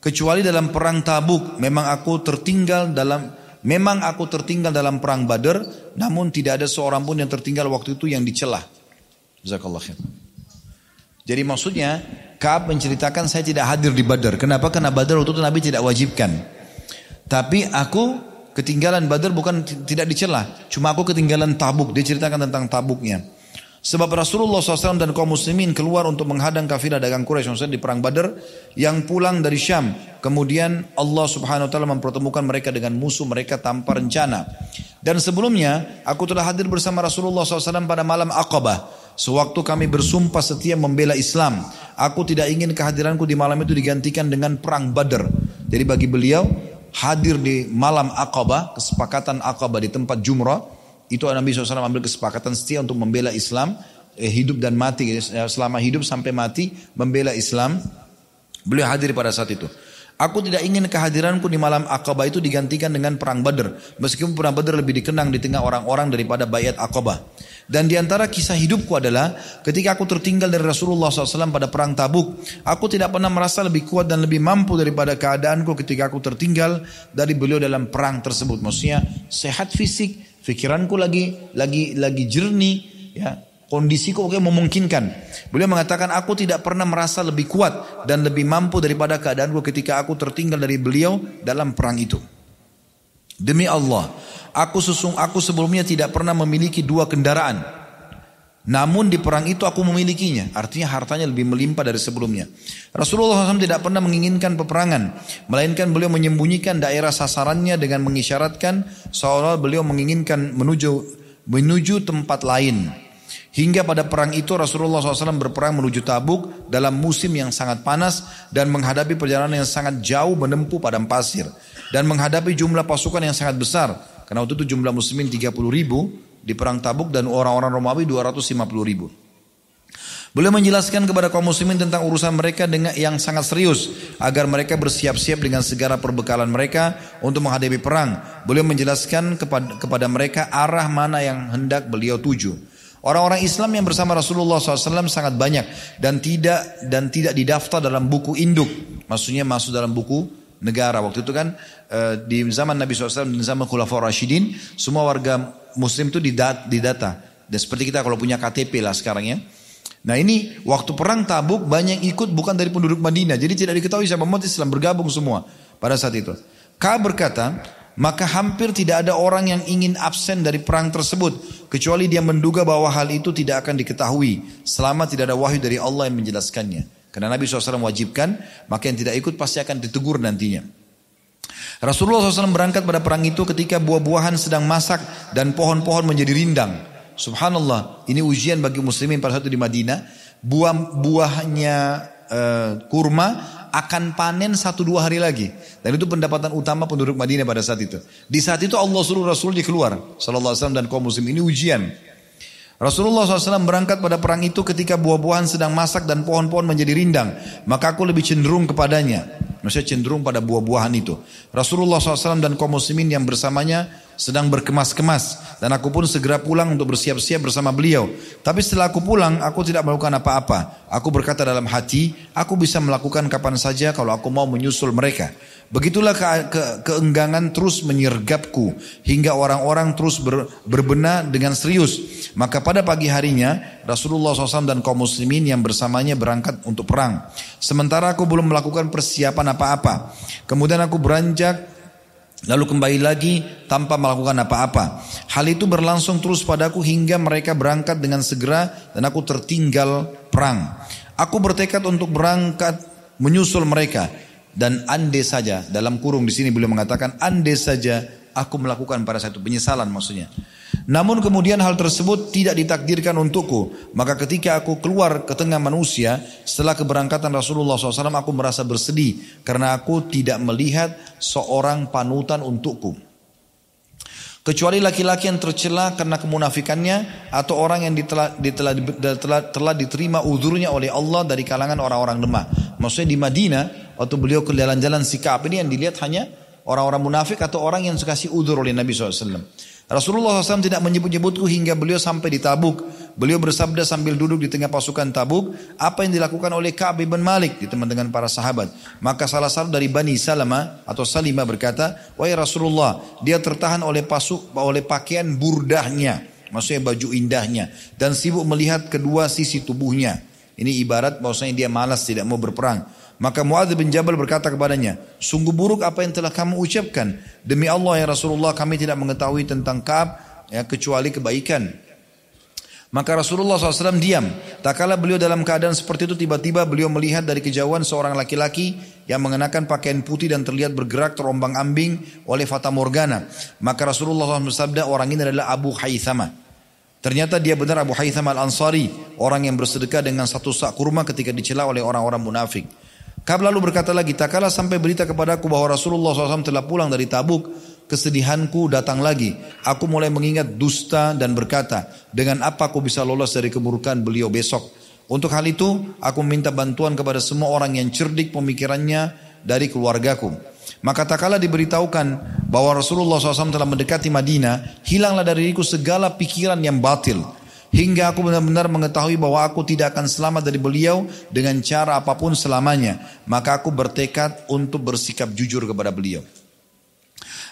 S1: Kecuali dalam perang tabuk, memang aku tertinggal dalam Memang aku tertinggal dalam perang Badar, namun tidak ada seorang pun yang tertinggal waktu itu yang dicelah. Jazakallah. Jadi maksudnya Kaab menceritakan saya tidak hadir di Badar. Kenapa? Karena Badar waktu itu Nabi tidak wajibkan. Tapi aku Ketinggalan Badar bukan tidak dicela, cuma aku ketinggalan Tabuk. Dia ceritakan tentang Tabuknya. Sebab Rasulullah SAW dan kaum muslimin keluar untuk menghadang kafilah dagang Quraisy di perang Badar yang pulang dari Syam. Kemudian Allah Subhanahu wa taala mempertemukan mereka dengan musuh mereka tanpa rencana. Dan sebelumnya aku telah hadir bersama Rasulullah SAW pada malam Aqabah. Sewaktu kami bersumpah setia membela Islam, aku tidak ingin kehadiranku di malam itu digantikan dengan perang Badar. Jadi bagi beliau hadir di malam Aqabah, kesepakatan Aqabah di tempat Jumrah, itu Nabi SAW ambil kesepakatan setia untuk membela Islam, eh, hidup dan mati, eh, selama hidup sampai mati, membela Islam. Beliau hadir pada saat itu. Aku tidak ingin kehadiranku di malam Aqabah itu digantikan dengan perang Badar. Meskipun perang Badar lebih dikenang di tengah orang-orang daripada bayat Aqabah. Dan di antara kisah hidupku adalah ketika aku tertinggal dari Rasulullah SAW pada perang Tabuk, aku tidak pernah merasa lebih kuat dan lebih mampu daripada keadaanku ketika aku tertinggal dari beliau dalam perang tersebut. Maksudnya sehat fisik, pikiranku lagi lagi lagi jernih, ya Kondisiku oke memungkinkan. Beliau mengatakan aku tidak pernah merasa lebih kuat dan lebih mampu daripada keadaanku ketika aku tertinggal dari beliau dalam perang itu. Demi Allah, aku sesung aku sebelumnya tidak pernah memiliki dua kendaraan. Namun di perang itu aku memilikinya. Artinya hartanya lebih melimpah dari sebelumnya. Rasulullah SAW tidak pernah menginginkan peperangan. Melainkan beliau menyembunyikan daerah sasarannya dengan mengisyaratkan seolah beliau menginginkan menuju menuju tempat lain. Hingga pada perang itu Rasulullah SAW berperang menuju Tabuk dalam musim yang sangat panas dan menghadapi perjalanan yang sangat jauh menempuh padang pasir. Dan menghadapi jumlah pasukan yang sangat besar. Karena waktu itu jumlah muslimin 30 ribu di perang Tabuk dan orang-orang Romawi 250 ribu. Beliau menjelaskan kepada kaum muslimin tentang urusan mereka dengan yang sangat serius agar mereka bersiap-siap dengan segala perbekalan mereka untuk menghadapi perang. Beliau menjelaskan kepada, kepada mereka arah mana yang hendak beliau tuju. Orang-orang Islam yang bersama Rasulullah SAW sangat banyak dan tidak dan tidak didaftar dalam buku induk. Maksudnya masuk dalam buku negara. Waktu itu kan eh, di zaman Nabi SAW dan zaman Khulafaur Rashidin semua warga Muslim itu didata. Dan seperti kita kalau punya KTP lah sekarang ya. Nah ini waktu perang Tabuk banyak ikut bukan dari penduduk Madinah. Jadi tidak diketahui siapa umat Islam bergabung semua pada saat itu. Ka berkata, maka hampir tidak ada orang yang ingin absen dari perang tersebut kecuali dia menduga bahwa hal itu tidak akan diketahui selama tidak ada wahyu dari Allah yang menjelaskannya. Karena Nabi SAW wajibkan, maka yang tidak ikut pasti akan ditegur nantinya. Rasulullah SAW berangkat pada perang itu ketika buah-buahan sedang masak dan pohon-pohon menjadi rindang. Subhanallah, ini ujian bagi muslimin pada saat di Madinah. Buah-buahnya uh, kurma akan panen satu dua hari lagi. Dan itu pendapatan utama penduduk Madinah pada saat itu. Di saat itu Allah suruh Rasulnya keluar. Sallallahu Alaihi Wasallam dan kaum muslim ini ujian. Rasulullah SAW berangkat pada perang itu ketika buah-buahan sedang masak dan pohon-pohon menjadi rindang. Maka aku lebih cenderung kepadanya. Maksudnya cenderung pada buah-buahan itu. Rasulullah SAW dan kaum muslimin yang bersamanya sedang berkemas-kemas. Dan aku pun segera pulang untuk bersiap-siap bersama beliau. Tapi setelah aku pulang, aku tidak melakukan apa-apa. Aku berkata dalam hati, aku bisa melakukan kapan saja kalau aku mau menyusul mereka. Begitulah ke, ke, keenggangan terus menyergapku hingga orang-orang terus ber, berbenah dengan serius. Maka pada pagi harinya Rasulullah SAW dan kaum muslimin yang bersamanya berangkat untuk perang. Sementara aku belum melakukan persiapan apa-apa. Kemudian aku beranjak Lalu kembali lagi tanpa melakukan apa-apa. Hal itu berlangsung terus padaku hingga mereka berangkat dengan segera dan aku tertinggal perang. Aku bertekad untuk berangkat menyusul mereka. Dan ande saja, dalam kurung di sini beliau mengatakan, ande saja aku melakukan pada satu penyesalan maksudnya. Namun kemudian hal tersebut tidak ditakdirkan untukku. Maka ketika aku keluar ke tengah manusia, setelah keberangkatan Rasulullah SAW, aku merasa bersedih. Karena aku tidak melihat seorang panutan untukku. Kecuali laki-laki yang tercela karena kemunafikannya atau orang yang ditela, ditela, telah diterima udurnya oleh Allah dari kalangan orang-orang lemah. Maksudnya di Madinah waktu beliau ke jalan-jalan sikap ini yang dilihat hanya orang-orang munafik atau orang yang kasih udur oleh Nabi SAW. Rasulullah SAW tidak menyebut-nyebutku hingga beliau sampai di Tabuk. Beliau bersabda sambil duduk di tengah pasukan Tabuk, apa yang dilakukan oleh Ka'ab bin Malik di teman dengan para sahabat. Maka salah satu dari Bani Salama atau Salima berkata, Wahai Rasulullah, dia tertahan oleh pasuk oleh pakaian burdahnya, maksudnya baju indahnya, dan sibuk melihat kedua sisi tubuhnya. Ini ibarat bahwasanya dia malas tidak mau berperang. Maka Muadz bin Jabal berkata kepadanya, sungguh buruk apa yang telah kamu ucapkan. Demi Allah ya Rasulullah kami tidak mengetahui tentang Kaab ya, kecuali kebaikan. Maka Rasulullah SAW diam. Tak kala beliau dalam keadaan seperti itu tiba-tiba beliau melihat dari kejauhan seorang laki-laki yang mengenakan pakaian putih dan terlihat bergerak terombang ambing oleh Fata Morgana. Maka Rasulullah SAW bersabda orang ini adalah Abu Haythama. Ternyata dia benar Abu Haytham al-Ansari, orang yang bersedekah dengan satu sak kurma ketika dicela oleh orang-orang munafik. Kab lalu berkata lagi, tak kalah sampai berita kepadaku bahwa Rasulullah SAW telah pulang dari Tabuk, kesedihanku datang lagi. Aku mulai mengingat dusta dan berkata, dengan apa aku bisa lolos dari kemurkaan beliau besok? Untuk hal itu, aku minta bantuan kepada semua orang yang cerdik pemikirannya dari keluargaku. Maka tak kala diberitahukan bahwa Rasulullah SAW telah mendekati Madinah, hilanglah dari diriku segala pikiran yang batil Hingga aku benar-benar mengetahui bahwa aku tidak akan selamat dari beliau dengan cara apa pun selamanya. Maka aku bertekad untuk bersikap jujur kepada beliau.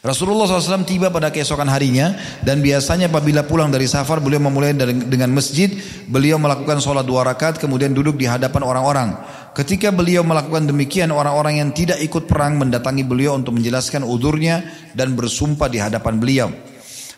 S1: Rasulullah SAW tiba pada keesokan harinya dan biasanya apabila pulang dari safar beliau memulai dengan masjid beliau melakukan sholat dua rakaat kemudian duduk di hadapan orang-orang ketika beliau melakukan demikian orang-orang yang tidak ikut perang mendatangi beliau untuk menjelaskan udurnya dan bersumpah di hadapan beliau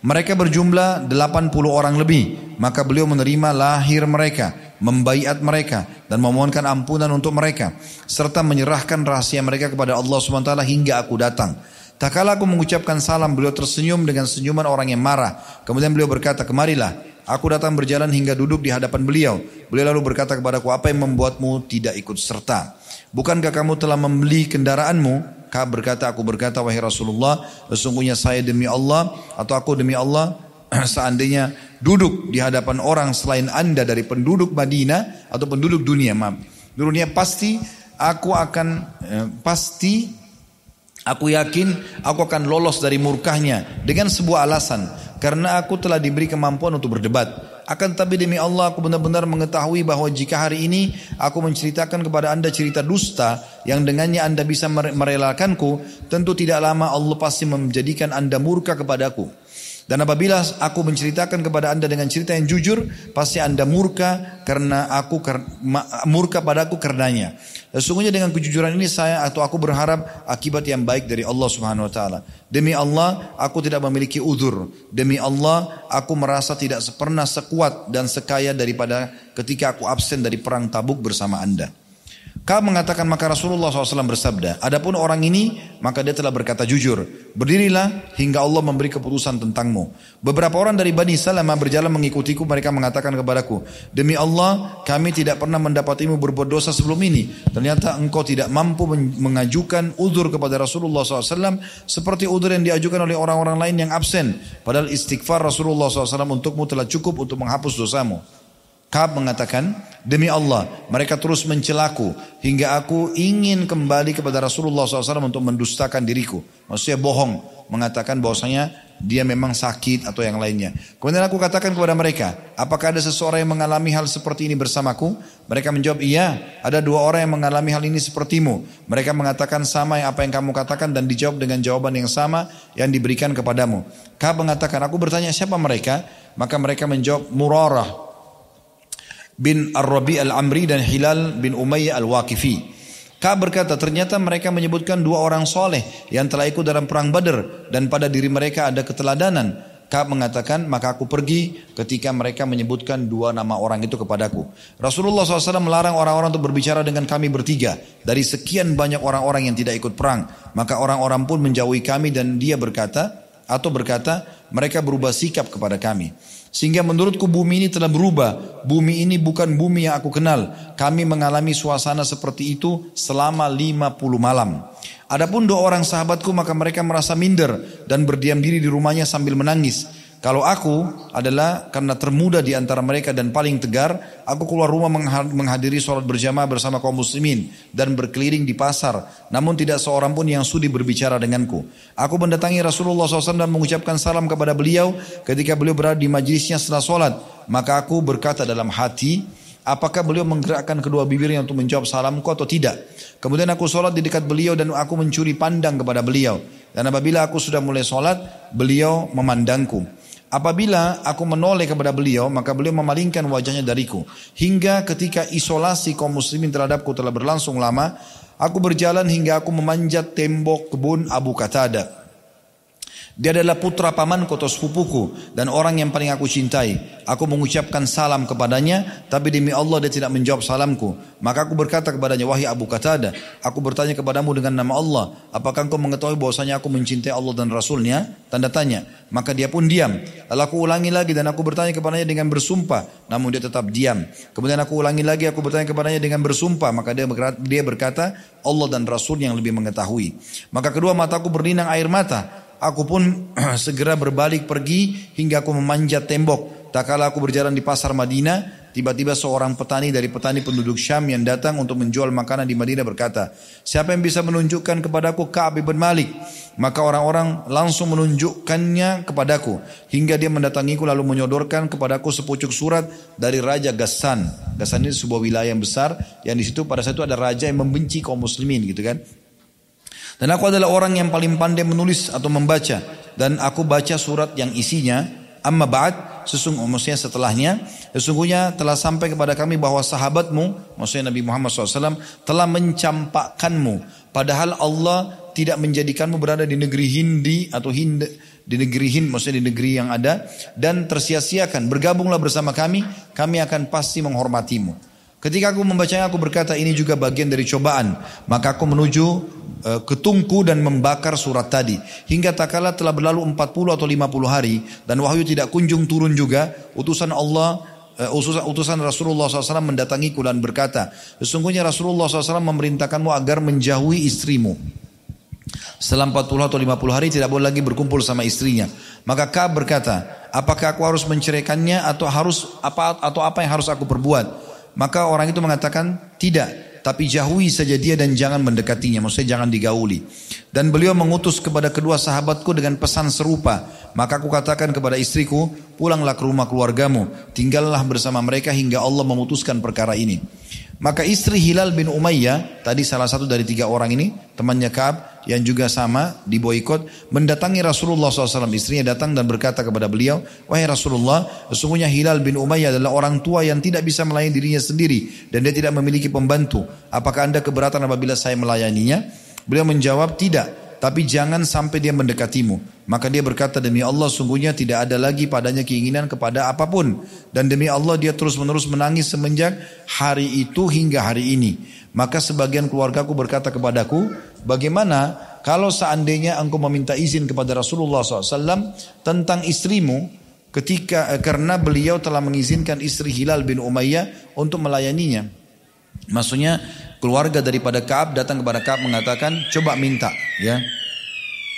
S1: mereka berjumlah 80 orang lebih. Maka beliau menerima lahir mereka, membaiat mereka dan memohonkan ampunan untuk mereka serta menyerahkan rahasia mereka kepada Allah SWT hingga aku datang. Tak kala aku mengucapkan salam, beliau tersenyum dengan senyuman orang yang marah. Kemudian beliau berkata, kemarilah. Aku datang berjalan hingga duduk di hadapan beliau. Beliau lalu berkata kepadaku, apa yang membuatmu tidak ikut serta? Bukankah kamu telah membeli kendaraanmu? Ka'ab berkata, aku berkata wahai Rasulullah, sesungguhnya saya demi Allah atau aku demi Allah [clears throat] seandainya duduk di hadapan orang selain anda dari penduduk Madinah atau penduduk dunia, maaf. Dunia pasti aku akan eh, pasti aku yakin aku akan lolos dari murkahnya dengan sebuah alasan karena aku telah diberi kemampuan untuk berdebat. Akan tapi demi Allah aku benar-benar mengetahui bahwa jika hari ini aku menceritakan kepada anda cerita dusta yang dengannya anda bisa merelakanku, tentu tidak lama Allah pasti menjadikan anda murka kepadaku. Dan apabila aku menceritakan kepada anda dengan cerita yang jujur, pasti anda murka karena aku murka padaku karenanya. Sesungguhnya dengan kejujuran ini saya atau aku berharap akibat yang baik dari Allah Subhanahu wa taala. Demi Allah, aku tidak memiliki uzur. Demi Allah, aku merasa tidak pernah sekuat dan sekaya daripada ketika aku absen dari perang Tabuk bersama anda. Ka'ab mengatakan maka Rasulullah SAW bersabda, adapun orang ini maka dia telah berkata jujur, berdirilah hingga Allah memberi keputusan tentangmu. Beberapa orang dari Bani Salamah berjalan mengikutiku, mereka mengatakan kepadaku, demi Allah kami tidak pernah mendapatimu berbuat dosa sebelum ini. Ternyata engkau tidak mampu mengajukan udur kepada Rasulullah SAW seperti udur yang diajukan oleh orang-orang lain yang absen. Padahal istighfar Rasulullah SAW untukmu telah cukup untuk menghapus dosamu. Ka'ab mengatakan, demi Allah, mereka terus mencelaku hingga aku ingin kembali kepada Rasulullah SAW untuk mendustakan diriku. Maksudnya bohong, mengatakan bahwasanya dia memang sakit atau yang lainnya. Kemudian aku katakan kepada mereka, apakah ada seseorang yang mengalami hal seperti ini bersamaku? Mereka menjawab, iya, ada dua orang yang mengalami hal ini sepertimu. Mereka mengatakan sama yang apa yang kamu katakan dan dijawab dengan jawaban yang sama yang diberikan kepadamu. Ka'ab mengatakan, aku bertanya siapa mereka? Maka mereka menjawab, Murarah bin Ar-Rabi Al-Amri dan Hilal bin Umayyah Al-Waqifi. Ka berkata ternyata mereka menyebutkan dua orang soleh yang telah ikut dalam perang Badar dan pada diri mereka ada keteladanan. Ka mengatakan maka aku pergi ketika mereka menyebutkan dua nama orang itu kepadaku. Rasulullah SAW melarang orang-orang untuk berbicara dengan kami bertiga dari sekian banyak orang-orang yang tidak ikut perang. Maka orang-orang pun menjauhi kami dan dia berkata atau berkata mereka berubah sikap kepada kami. Sehingga menurutku bumi ini telah berubah. Bumi ini bukan bumi yang aku kenal. Kami mengalami suasana seperti itu selama 50 malam. Adapun dua orang sahabatku maka mereka merasa minder dan berdiam diri di rumahnya sambil menangis. Kalau aku adalah karena termuda di antara mereka dan paling tegar, aku keluar rumah menghadiri sholat berjamaah bersama kaum muslimin dan berkeliling di pasar. Namun tidak seorang pun yang sudi berbicara denganku. Aku mendatangi Rasulullah SAW dan mengucapkan salam kepada beliau ketika beliau berada di majlisnya setelah sholat. Maka aku berkata dalam hati, apakah beliau menggerakkan kedua bibirnya untuk menjawab salamku atau tidak. Kemudian aku sholat di dekat beliau dan aku mencuri pandang kepada beliau. Dan apabila aku sudah mulai sholat, beliau memandangku. Apabila aku menoleh kepada beliau, maka beliau memalingkan wajahnya dariku. Hingga ketika isolasi kaum muslimin terhadapku telah berlangsung lama, aku berjalan hingga aku memanjat tembok kebun Abu Qatada. Dia adalah putra pamanku atau sepupuku dan orang yang paling aku cintai. Aku mengucapkan salam kepadanya, tapi demi Allah dia tidak menjawab salamku. Maka aku berkata kepadanya, wahai Abu Qatada, aku bertanya kepadamu dengan nama Allah, apakah engkau mengetahui bahwasanya aku mencintai Allah dan Rasulnya? Tanda tanya. Maka dia pun diam. Lalu aku ulangi lagi dan aku bertanya kepadanya dengan bersumpah, namun dia tetap diam. Kemudian aku ulangi lagi, aku bertanya kepadanya dengan bersumpah, maka dia berkata Allah dan Rasul yang lebih mengetahui. Maka kedua mataku berlinang air mata. Aku pun [clears throat] segera berbalik pergi hingga aku memanjat tembok. Tak kala aku berjalan di pasar Madinah, tiba-tiba seorang petani dari petani penduduk Syam yang datang untuk menjual makanan di Madinah berkata, siapa yang bisa menunjukkan kepadaku Ka'ab bin Malik? Maka orang-orang langsung menunjukkannya kepadaku. Hingga dia mendatangiku lalu menyodorkan kepadaku sepucuk surat dari Raja Gassan. Gassan ini sebuah wilayah yang besar yang di situ pada saat itu ada raja yang membenci kaum muslimin gitu kan. Dan aku adalah orang yang paling pandai menulis atau membaca. Dan aku baca surat yang isinya, amma ba'd, sesungguhnya setelahnya, sesungguhnya telah sampai kepada kami bahwa sahabatmu, maksudnya Nabi Muhammad SAW, telah mencampakkanmu. Padahal Allah tidak menjadikanmu berada di negeri Hindi atau Hind, di negeri Hind, maksudnya di negeri yang ada, dan tersia-siakan. Bergabunglah bersama kami, kami akan pasti menghormatimu. Ketika aku membacanya aku berkata ini juga bagian dari cobaan. Maka aku menuju ke tungku dan membakar surat tadi. Hingga tak kala telah berlalu 40 atau 50 hari dan wahyu tidak kunjung turun juga. Utusan Allah uh, utusan, utusan Rasulullah SAW mendatangiku dan berkata, sesungguhnya Rasulullah SAW memerintahkanmu agar menjauhi istrimu. Setelah 40 atau 50 hari tidak boleh lagi berkumpul sama istrinya. Maka Ka'ab berkata, apakah aku harus menceraikannya atau harus apa atau apa yang harus aku perbuat? Maka orang itu mengatakan tidak. Tapi jauhi saja dia dan jangan mendekatinya. Maksudnya jangan digauli. Dan beliau mengutus kepada kedua sahabatku dengan pesan serupa. Maka aku katakan kepada istriku, pulanglah ke rumah keluargamu. Tinggallah bersama mereka hingga Allah memutuskan perkara ini. Maka istri Hilal bin Umayyah, tadi salah satu dari tiga orang ini, temannya Kaab, yang juga sama di boykot, mendatangi Rasulullah SAW. Istrinya datang dan berkata kepada beliau, Wahai Rasulullah, sesungguhnya Hilal bin Umayyah adalah orang tua yang tidak bisa melayani dirinya sendiri. Dan dia tidak memiliki pembantu. Apakah anda keberatan apabila saya melayaninya? Beliau menjawab, tidak. tapi jangan sampai dia mendekatimu. Maka dia berkata demi Allah sungguhnya tidak ada lagi padanya keinginan kepada apa pun. Dan demi Allah dia terus menerus menangis semenjak hari itu hingga hari ini. Maka sebagian keluargaku berkata kepadaku, bagaimana kalau seandainya engkau meminta izin kepada Rasulullah SAW tentang istrimu ketika eh, karena beliau telah mengizinkan istri Hilal bin Umayyah untuk melayaninya. Maksudnya keluarga daripada Kaab datang kepada Kaab mengatakan coba minta ya.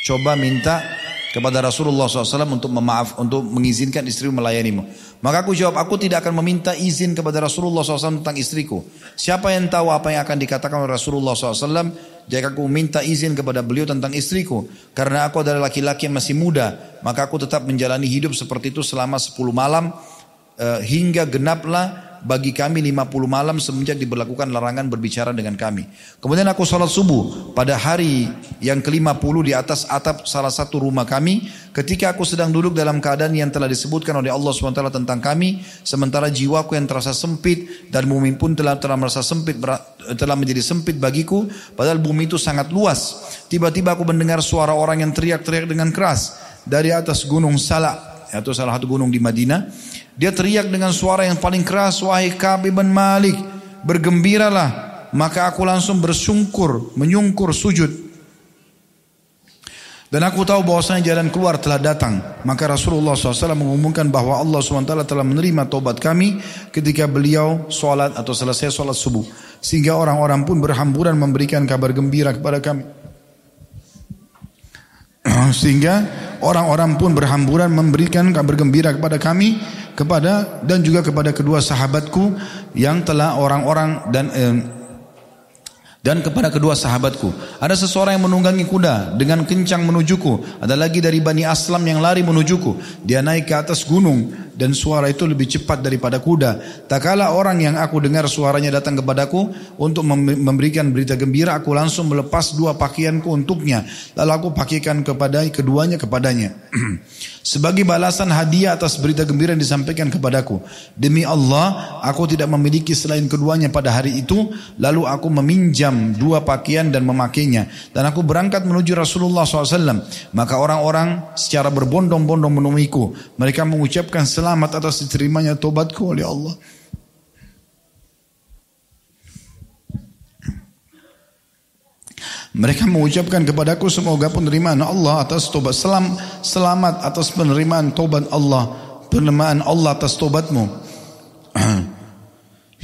S1: Coba minta kepada Rasulullah SAW untuk memaaf untuk mengizinkan istrimu melayanimu. Maka aku jawab aku tidak akan meminta izin kepada Rasulullah SAW tentang istriku. Siapa yang tahu apa yang akan dikatakan oleh Rasulullah SAW jika aku meminta izin kepada beliau tentang istriku. Karena aku adalah laki-laki yang masih muda. Maka aku tetap menjalani hidup seperti itu selama 10 malam. Uh, hingga genaplah bagi kami 50 malam semenjak diberlakukan larangan berbicara dengan kami. Kemudian aku sholat subuh pada hari yang ke-50 di atas atap salah satu rumah kami. Ketika aku sedang duduk dalam keadaan yang telah disebutkan oleh Allah SWT tentang kami. Sementara jiwaku yang terasa sempit dan bumi pun telah, telah merasa sempit, telah menjadi sempit bagiku. Padahal bumi itu sangat luas. Tiba-tiba aku mendengar suara orang yang teriak-teriak dengan keras. Dari atas gunung Salak atau salah satu gunung di Madinah dia teriak dengan suara yang paling keras, wahai Ka'ab bin Malik, bergembiralah. Maka aku langsung bersungkur, menyungkur sujud. Dan aku tahu bahwasanya jalan keluar telah datang. Maka Rasulullah SAW mengumumkan bahwa Allah SWT telah menerima tobat kami ketika beliau sholat atau selesai sholat subuh. Sehingga orang-orang pun berhamburan memberikan kabar gembira kepada kami. [clears throat] Sehingga orang-orang pun berhamburan memberikan kabar gembira kepada kami kepada dan juga kepada kedua sahabatku yang telah orang-orang dan eh, dan kepada kedua sahabatku. Ada seseorang yang menunggangi kuda dengan kencang menujuku. Ada lagi dari Bani Aslam yang lari menujuku. Dia naik ke atas gunung dan suara itu lebih cepat daripada kuda. Tak kala orang yang aku dengar suaranya datang kepadaku untuk memberikan berita gembira, aku langsung melepas dua pakaianku untuknya. Lalu aku pakaikan kepada keduanya kepadanya. [clears throat] sebagai balasan hadiah atas berita gembira yang disampaikan kepadaku. Demi Allah, aku tidak memiliki selain keduanya pada hari itu, lalu aku meminjam dua pakaian dan memakainya. Dan aku berangkat menuju Rasulullah SAW. Maka orang-orang secara berbondong-bondong menemuiku. Mereka mengucapkan selamat atas diterimanya tobatku oleh Allah. Mereka mengucapkan kepadaku semoga penerimaan Allah atas tobat selam, selamat atas penerimaan tobat Allah, penerimaan Allah atas tobatmu. [clears throat]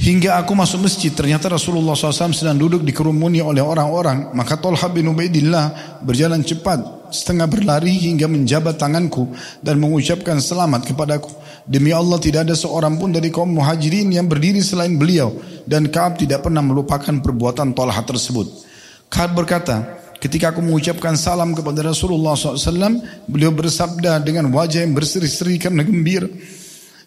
S1: Hingga aku masuk masjid, ternyata Rasulullah SAW sedang duduk dikerumuni oleh orang-orang. Maka Tolha bin Ubaidillah berjalan cepat, setengah berlari hingga menjabat tanganku dan mengucapkan selamat kepadaku. Demi Allah tidak ada seorang pun dari kaum muhajirin yang berdiri selain beliau. Dan Kaab tidak pernah melupakan perbuatan Tolha tersebut. Khalid berkata, ketika aku mengucapkan salam kepada Rasulullah SAW, beliau bersabda dengan wajah yang berseri-seri karena gembira.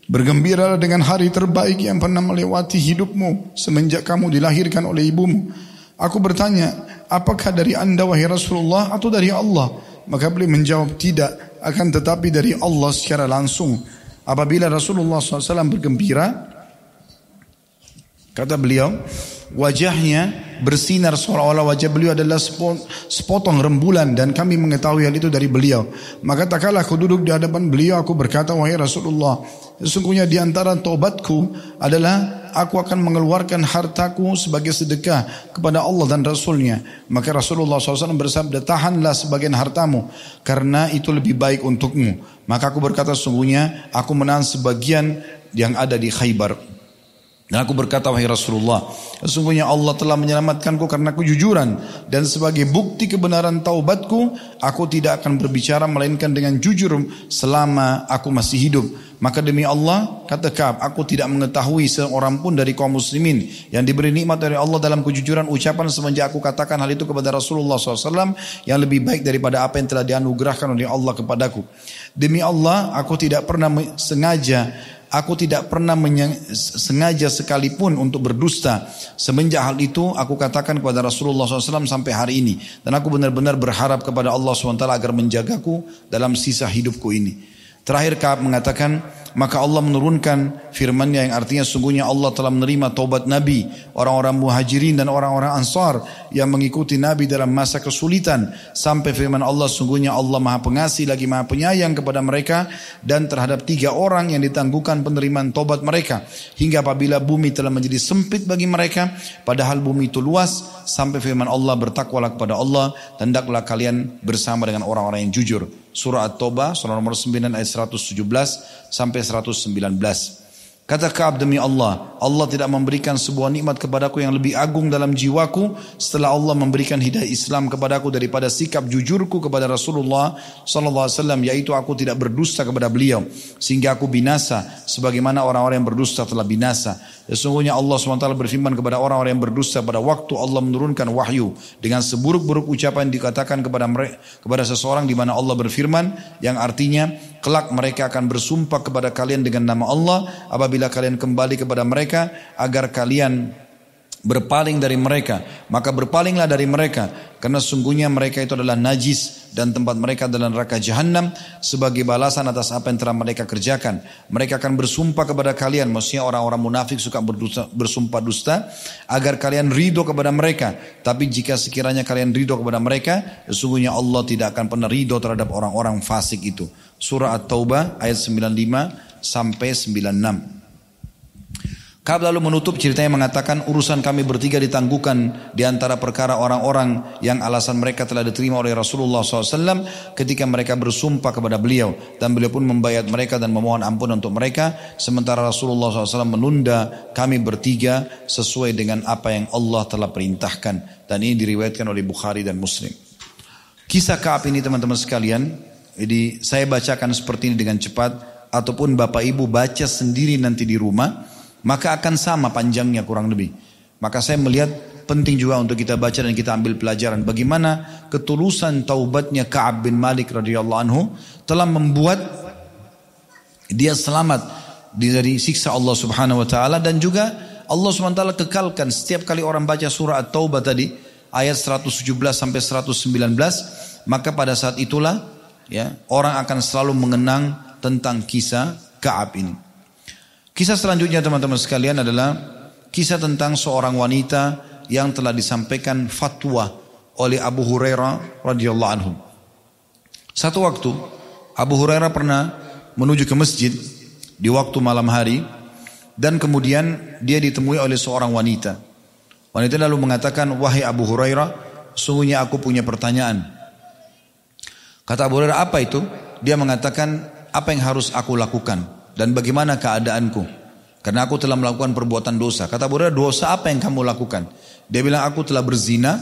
S1: Bergembiralah dengan hari terbaik yang pernah melewati hidupmu semenjak kamu dilahirkan oleh ibumu. Aku bertanya, apakah dari anda wahai Rasulullah atau dari Allah? Maka beliau menjawab tidak, akan tetapi dari Allah secara langsung. Apabila Rasulullah SAW bergembira, kata beliau, wajahnya bersinar seolah-olah wajah beliau adalah sepotong rembulan dan kami mengetahui hal itu dari beliau. Maka tak kalah aku duduk di hadapan beliau aku berkata wahai Rasulullah sesungguhnya di antara tobatku adalah aku akan mengeluarkan hartaku sebagai sedekah kepada Allah dan Rasulnya. Maka Rasulullah SAW bersabda tahanlah sebagian hartamu karena itu lebih baik untukmu. Maka aku berkata sesungguhnya aku menahan sebagian yang ada di Khaybar. Dan aku berkata wahai Rasulullah, sesungguhnya Allah telah menyelamatkanku karena kejujuran dan sebagai bukti kebenaran taubatku, aku tidak akan berbicara melainkan dengan jujur selama aku masih hidup. Maka demi Allah, kata Ka'ab, aku tidak mengetahui seorang pun dari kaum muslimin yang diberi nikmat dari Allah dalam kejujuran ucapan semenjak aku katakan hal itu kepada Rasulullah SAW yang lebih baik daripada apa yang telah dianugerahkan oleh Allah kepadaku. Demi Allah, aku tidak pernah sengaja Aku tidak pernah sengaja sekalipun untuk berdusta. Semenjak hal itu aku katakan kepada Rasulullah SAW sampai hari ini. Dan aku benar-benar berharap kepada Allah SWT agar menjagaku dalam sisa hidupku ini. Terakhir Ka'ab mengatakan, maka Allah menurunkan firman-Nya yang artinya sungguhnya Allah telah menerima taubat Nabi, orang-orang muhajirin dan orang-orang ansar yang mengikuti Nabi dalam masa kesulitan. Sampai firman Allah sungguhnya Allah Maha Pengasih lagi Maha Penyayang kepada mereka dan terhadap tiga orang yang ditangguhkan penerimaan taubat mereka. Hingga apabila bumi telah menjadi sempit bagi mereka padahal bumi itu luas sampai firman Allah bertakwalah kepada Allah dan hendaklah kalian bersama dengan orang-orang yang jujur surah At-Taubah surah nomor 9 ayat 117 sampai 119. Kata Kaab demi Allah, Allah tidak memberikan sebuah nikmat kepadaku yang lebih agung dalam jiwaku setelah Allah memberikan hidayah Islam kepadaku daripada sikap jujurku kepada Rasulullah sallallahu alaihi wasallam yaitu aku tidak berdusta kepada beliau sehingga aku binasa sebagaimana orang-orang yang berdusta telah binasa. Sesungguhnya Allah SWT berfirman kepada orang-orang yang berdusta pada waktu Allah menurunkan wahyu dengan seburuk-buruk ucapan dikatakan kepada mereka, kepada seseorang di mana Allah berfirman yang artinya kelak mereka akan bersumpah kepada kalian dengan nama Allah apabila kalian kembali kepada mereka agar kalian berpaling dari mereka. Maka berpalinglah dari mereka karena sungguhnya mereka itu adalah najis dan tempat mereka adalah neraka jahanam sebagai balasan atas apa yang telah mereka kerjakan. Mereka akan bersumpah kepada kalian maksudnya orang-orang munafik suka berdusta, bersumpah dusta agar kalian ridho kepada mereka. Tapi jika sekiranya kalian ridho kepada mereka sesungguhnya Allah tidak akan pernah ridho terhadap orang-orang fasik itu. Surah At-Taubah ayat 95 sampai 96 Ka'ab lalu menutup ceritanya mengatakan urusan kami bertiga ditangguhkan di antara perkara orang-orang yang alasan mereka telah diterima oleh Rasulullah SAW ketika mereka bersumpah kepada beliau. Dan beliau pun membayar mereka dan memohon ampun untuk mereka. Sementara Rasulullah SAW menunda kami bertiga sesuai dengan apa yang Allah telah perintahkan. Dan ini diriwayatkan oleh Bukhari dan Muslim. Kisah Ka'ab ini teman-teman sekalian, jadi saya bacakan seperti ini dengan cepat. Ataupun Bapak Ibu baca sendiri nanti di rumah maka akan sama panjangnya kurang lebih. Maka saya melihat penting juga untuk kita baca dan kita ambil pelajaran bagaimana ketulusan taubatnya Ka'ab bin Malik radhiyallahu anhu telah membuat dia selamat dari siksa Allah Subhanahu wa taala dan juga Allah Subhanahu wa taala kekalkan setiap kali orang baca surah At-Taubah tadi ayat 117 sampai 119 maka pada saat itulah ya orang akan selalu mengenang tentang kisah Ka'ab ini. Kisah selanjutnya teman-teman sekalian adalah kisah tentang seorang wanita yang telah disampaikan fatwa oleh Abu Hurairah radhiyallahu anhu. Satu waktu Abu Hurairah pernah menuju ke masjid di waktu malam hari dan kemudian dia ditemui oleh seorang wanita. Wanita lalu mengatakan, "Wahai Abu Hurairah, sungguhnya aku punya pertanyaan." Kata Abu Hurairah, "Apa itu?" Dia mengatakan, "Apa yang harus aku lakukan?" Dan bagaimana keadaanku? Karena aku telah melakukan perbuatan dosa. Kata Abu dosa apa yang kamu lakukan? Dia bilang, aku telah berzina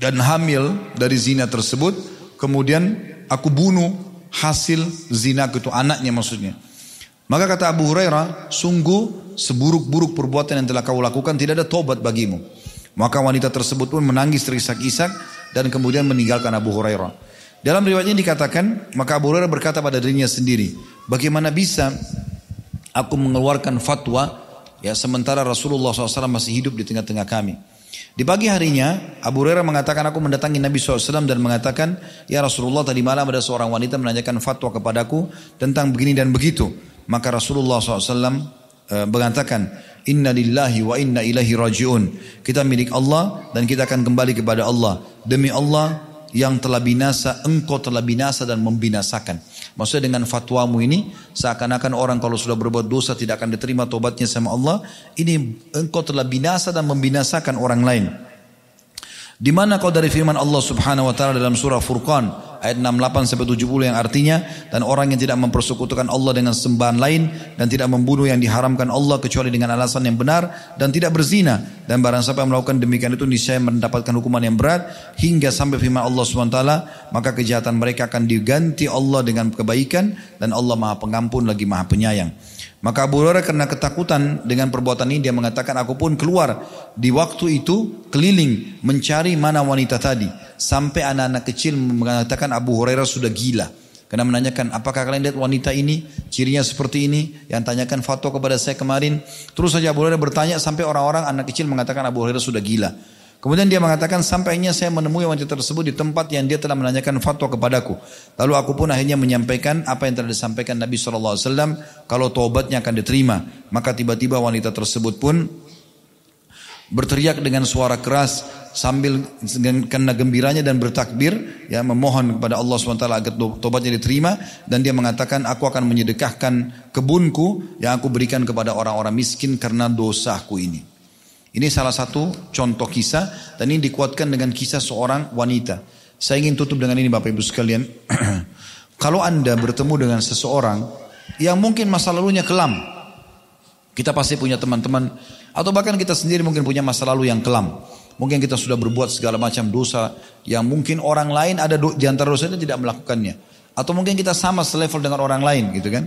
S1: dan hamil dari zina tersebut. Kemudian aku bunuh hasil zina itu anaknya maksudnya. Maka kata Abu Hurairah, sungguh seburuk-buruk perbuatan yang telah kau lakukan tidak ada tobat bagimu. Maka wanita tersebut pun menangis terisak-isak dan kemudian meninggalkan Abu Hurairah. Dalam riwayat ini dikatakan, maka Abu Hurairah berkata pada dirinya sendiri, bagaimana bisa aku mengeluarkan fatwa ya sementara Rasulullah SAW masih hidup di tengah-tengah kami. Di pagi harinya Abu Hurairah mengatakan aku mendatangi Nabi SAW dan mengatakan ya Rasulullah tadi malam ada seorang wanita menanyakan fatwa kepadaku tentang begini dan begitu. Maka Rasulullah SAW eh, mengatakan Inna lillahi wa inna ilahi rajiun. Kita milik Allah dan kita akan kembali kepada Allah. Demi Allah yang telah binasa, engkau telah binasa dan membinasakan. Maksudnya dengan fatwamu ini, seakan-akan orang kalau sudah berbuat dosa tidak akan diterima tobatnya sama Allah, ini engkau telah binasa dan membinasakan orang lain. Di mana kau dari firman Allah Subhanahu wa taala dalam surah Furqan ayat 68 sampai 70 yang artinya dan orang yang tidak mempersekutukan Allah dengan sembahan lain dan tidak membunuh yang diharamkan Allah kecuali dengan alasan yang benar dan tidak berzina dan barang siapa yang melakukan demikian itu niscaya mendapatkan hukuman yang berat hingga sampai firman Allah SWT maka kejahatan mereka akan diganti Allah dengan kebaikan dan Allah Maha Pengampun lagi Maha Penyayang. Maka Abu Hurairah karena ketakutan dengan perbuatan ini dia mengatakan aku pun keluar di waktu itu keliling mencari mana wanita tadi sampai anak-anak kecil mengatakan Abu Hurairah sudah gila. Karena menanyakan apakah kalian lihat wanita ini cirinya seperti ini yang tanyakan fatwa kepada saya kemarin. Terus saja Abu Hurairah bertanya sampai orang-orang anak kecil mengatakan Abu Hurairah sudah gila. Kemudian dia mengatakan sampainya saya menemui wanita tersebut di tempat yang dia telah menanyakan fatwa kepadaku. Lalu aku pun akhirnya menyampaikan apa yang telah disampaikan Nabi SAW kalau taubatnya akan diterima. Maka tiba-tiba wanita tersebut pun berteriak dengan suara keras sambil karena gembiranya dan bertakbir ya memohon kepada Allah SWT agar tobatnya diterima dan dia mengatakan aku akan menyedekahkan kebunku yang aku berikan kepada orang-orang miskin karena dosaku ini. Ini salah satu contoh kisah dan ini dikuatkan dengan kisah seorang wanita. Saya ingin tutup dengan ini Bapak Ibu sekalian. [clears throat] Kalau Anda bertemu dengan seseorang yang mungkin masa lalunya kelam. Kita pasti punya teman-teman atau bahkan kita sendiri mungkin punya masa lalu yang kelam. Mungkin kita sudah berbuat segala macam dosa yang mungkin orang lain ada di antara dosa itu tidak melakukannya. Atau mungkin kita sama selevel dengan orang lain gitu kan.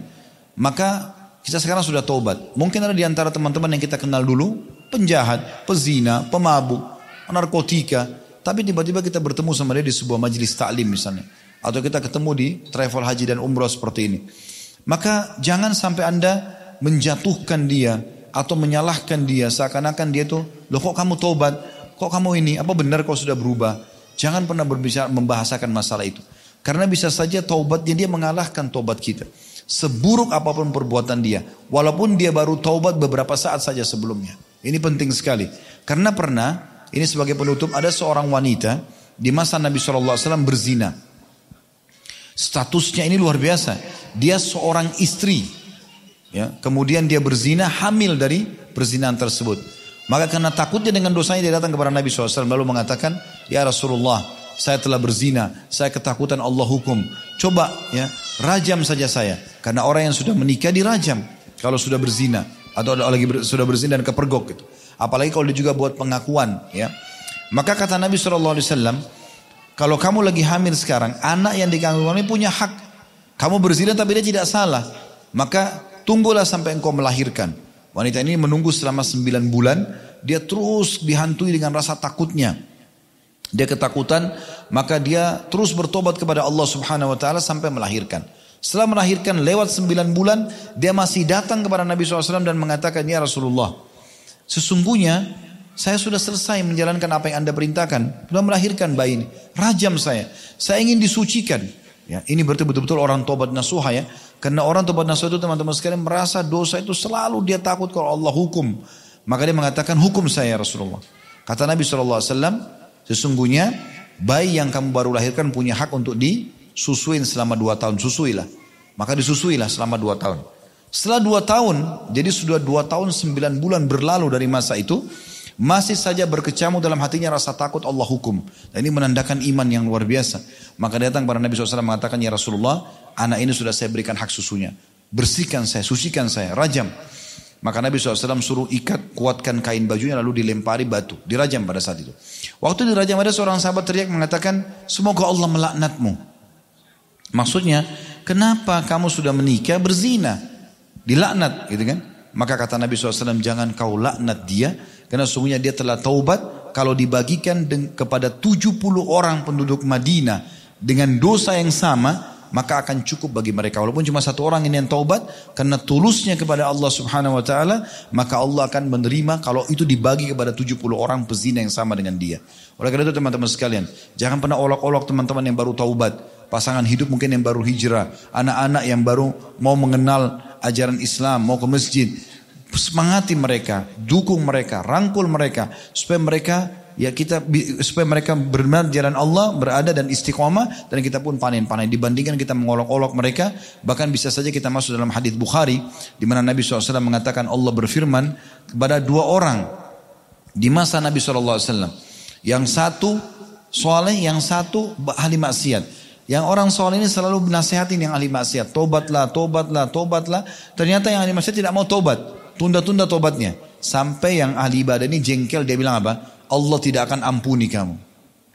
S1: Maka kita sekarang sudah taubat. Mungkin ada di antara teman-teman yang kita kenal dulu, penjahat, pezina, pemabuk, narkotika. Tapi tiba-tiba kita bertemu sama dia di sebuah majelis taklim misalnya. Atau kita ketemu di travel haji dan umroh seperti ini. Maka jangan sampai anda menjatuhkan dia atau menyalahkan dia seakan-akan dia tuh, loh kok kamu taubat, kok kamu ini, apa benar kau sudah berubah? Jangan pernah berbicara membahasakan masalah itu. Karena bisa saja taubatnya dia mengalahkan taubat kita. Seburuk apa pun perbuatan dia. Walaupun dia baru taubat beberapa saat saja sebelumnya. Ini penting sekali. Karena pernah, ini sebagai penutup, ada seorang wanita di masa Nabi SAW berzina. Statusnya ini luar biasa. Dia seorang istri. Ya, kemudian dia berzina, hamil dari perzinahan tersebut. Maka karena takutnya dengan dosanya dia datang kepada Nabi SAW lalu mengatakan, Ya Rasulullah, saya telah berzina, saya ketakutan Allah hukum. Coba ya, rajam saja saya. Karena orang yang sudah menikah dirajam kalau sudah berzina atau lagi ber, sudah berzina dan kepergok gitu. Apalagi kalau dia juga buat pengakuan ya. Maka kata Nabi SAW, kalau kamu lagi hamil sekarang, anak yang dikandung ini punya hak. Kamu berzina tapi dia tidak salah. Maka tunggulah sampai engkau melahirkan. Wanita ini menunggu selama 9 bulan. Dia terus dihantui dengan rasa takutnya. Dia ketakutan, maka dia terus bertobat kepada Allah Subhanahu wa taala sampai melahirkan. Setelah melahirkan lewat sembilan bulan, dia masih datang kepada Nabi SAW dan mengatakan, Ya Rasulullah, sesungguhnya saya sudah selesai menjalankan apa yang anda perintahkan. Sudah melahirkan bayi ini. Rajam saya. Saya ingin disucikan. Ya, ini berarti betul-betul orang tobat nasuha ya. Karena orang tobat nasuha itu teman-teman sekalian merasa dosa itu selalu dia takut kalau Allah hukum. Maka dia mengatakan hukum saya Rasulullah. Kata Nabi SAW, Sesungguhnya bayi yang kamu baru lahirkan punya hak untuk disusuin selama dua tahun. Susuilah. Maka disusuilah selama dua tahun. Setelah dua tahun, jadi sudah dua tahun sembilan bulan berlalu dari masa itu, masih saja berkecamuk dalam hatinya rasa takut Allah hukum. Dan ini menandakan iman yang luar biasa. Maka datang para Nabi SAW mengatakan, Ya Rasulullah, anak ini sudah saya berikan hak susunya. Bersihkan saya, sucikan saya, rajam. Maka Nabi SAW suruh ikat, kuatkan kain bajunya lalu dilempari batu. Dirajam pada saat itu. Waktu dirajam ada seorang sahabat teriak mengatakan, semoga Allah melaknatmu. Maksudnya, kenapa kamu sudah menikah berzina? Dilaknat gitu kan. Maka kata Nabi SAW, jangan kau laknat dia. Karena sungguhnya dia telah taubat. Kalau dibagikan kepada 70 orang penduduk Madinah dengan dosa yang sama, maka akan cukup bagi mereka. Walaupun cuma satu orang ini yang taubat, karena tulusnya kepada Allah subhanahu wa ta'ala, maka Allah akan menerima kalau itu dibagi kepada 70 orang pezina yang sama dengan dia. Oleh karena itu teman-teman sekalian, jangan pernah olok-olok teman-teman yang baru taubat, pasangan hidup mungkin yang baru hijrah, anak-anak yang baru mau mengenal ajaran Islam, mau ke masjid. Semangati mereka, dukung mereka, rangkul mereka, supaya mereka ya kita supaya mereka benar jalan Allah berada dan istiqomah dan kita pun panen-panen dibandingkan kita mengolok-olok mereka bahkan bisa saja kita masuk dalam hadis Bukhari di mana Nabi SAW mengatakan Allah berfirman kepada dua orang di masa Nabi SAW yang satu soleh yang satu ahli maksiat yang orang soleh ini selalu menasihatin yang ahli maksiat tobatlah tobatlah tobatlah ternyata yang ahli maksiat tidak mau tobat tunda-tunda tobatnya sampai yang ahli ibadah ini jengkel dia bilang apa Allah tidak akan ampuni kamu.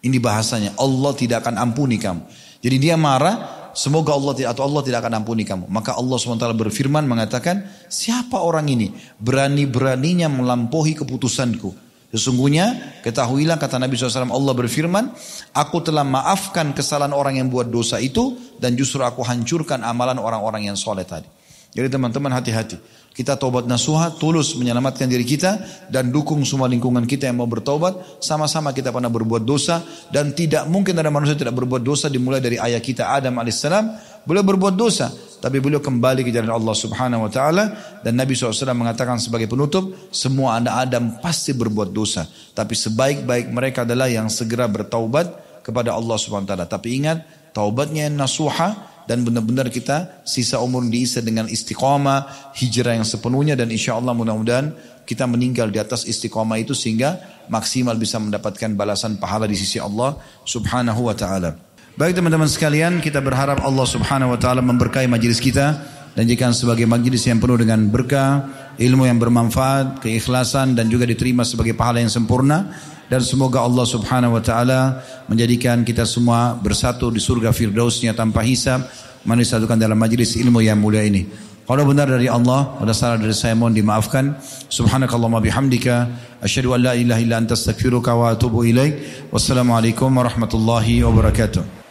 S1: Ini bahasanya, Allah tidak akan ampuni kamu. Jadi dia marah, semoga Allah tidak atau Allah tidak akan ampuni kamu. Maka Allah SWT berfirman mengatakan, siapa orang ini? Berani-beraninya melampaui keputusanku. Sesungguhnya ketahuilah kata Nabi SAW Allah berfirman Aku telah maafkan kesalahan orang yang buat dosa itu Dan justru aku hancurkan amalan orang-orang yang soleh tadi Jadi teman-teman hati-hati. Kita taubat nasuha, tulus menyelamatkan diri kita dan dukung semua lingkungan kita yang mau bertobat. Sama-sama kita pernah berbuat dosa dan tidak mungkin ada manusia tidak berbuat dosa dimulai dari ayah kita Adam alaihissalam. Beliau berbuat dosa, tapi beliau kembali ke jalan Allah subhanahu wa ta'ala. Dan Nabi SAW mengatakan sebagai penutup, semua anak Adam pasti berbuat dosa. Tapi sebaik-baik mereka adalah yang segera bertaubat kepada Allah subhanahu wa ta'ala. Tapi ingat, taubatnya yang nasuha, dan benar-benar kita sisa umur diisi dengan istiqomah, hijrah yang sepenuhnya dan insya Allah mudah-mudahan kita meninggal di atas istiqomah itu sehingga maksimal bisa mendapatkan balasan pahala di sisi Allah subhanahu wa ta'ala. Baik teman-teman sekalian, kita berharap Allah subhanahu wa ta'ala memberkahi majlis kita. Dan jika sebagai majlis yang penuh dengan berkah, ilmu yang bermanfaat, keikhlasan dan juga diterima sebagai pahala yang sempurna. Dan semoga Allah Subhanahu wa taala menjadikan kita semua bersatu di surga firdausnya tanpa hisab mana disatukan dalam majlis ilmu yang mulia ini. Kalau benar dari Allah ada salah dari saya mohon dimaafkan. Subhanakallahumma bihamdika asyhadu an la ilaha illa anta astaghfiruka wa atubu ilaik. Wassalamualaikum warahmatullahi wabarakatuh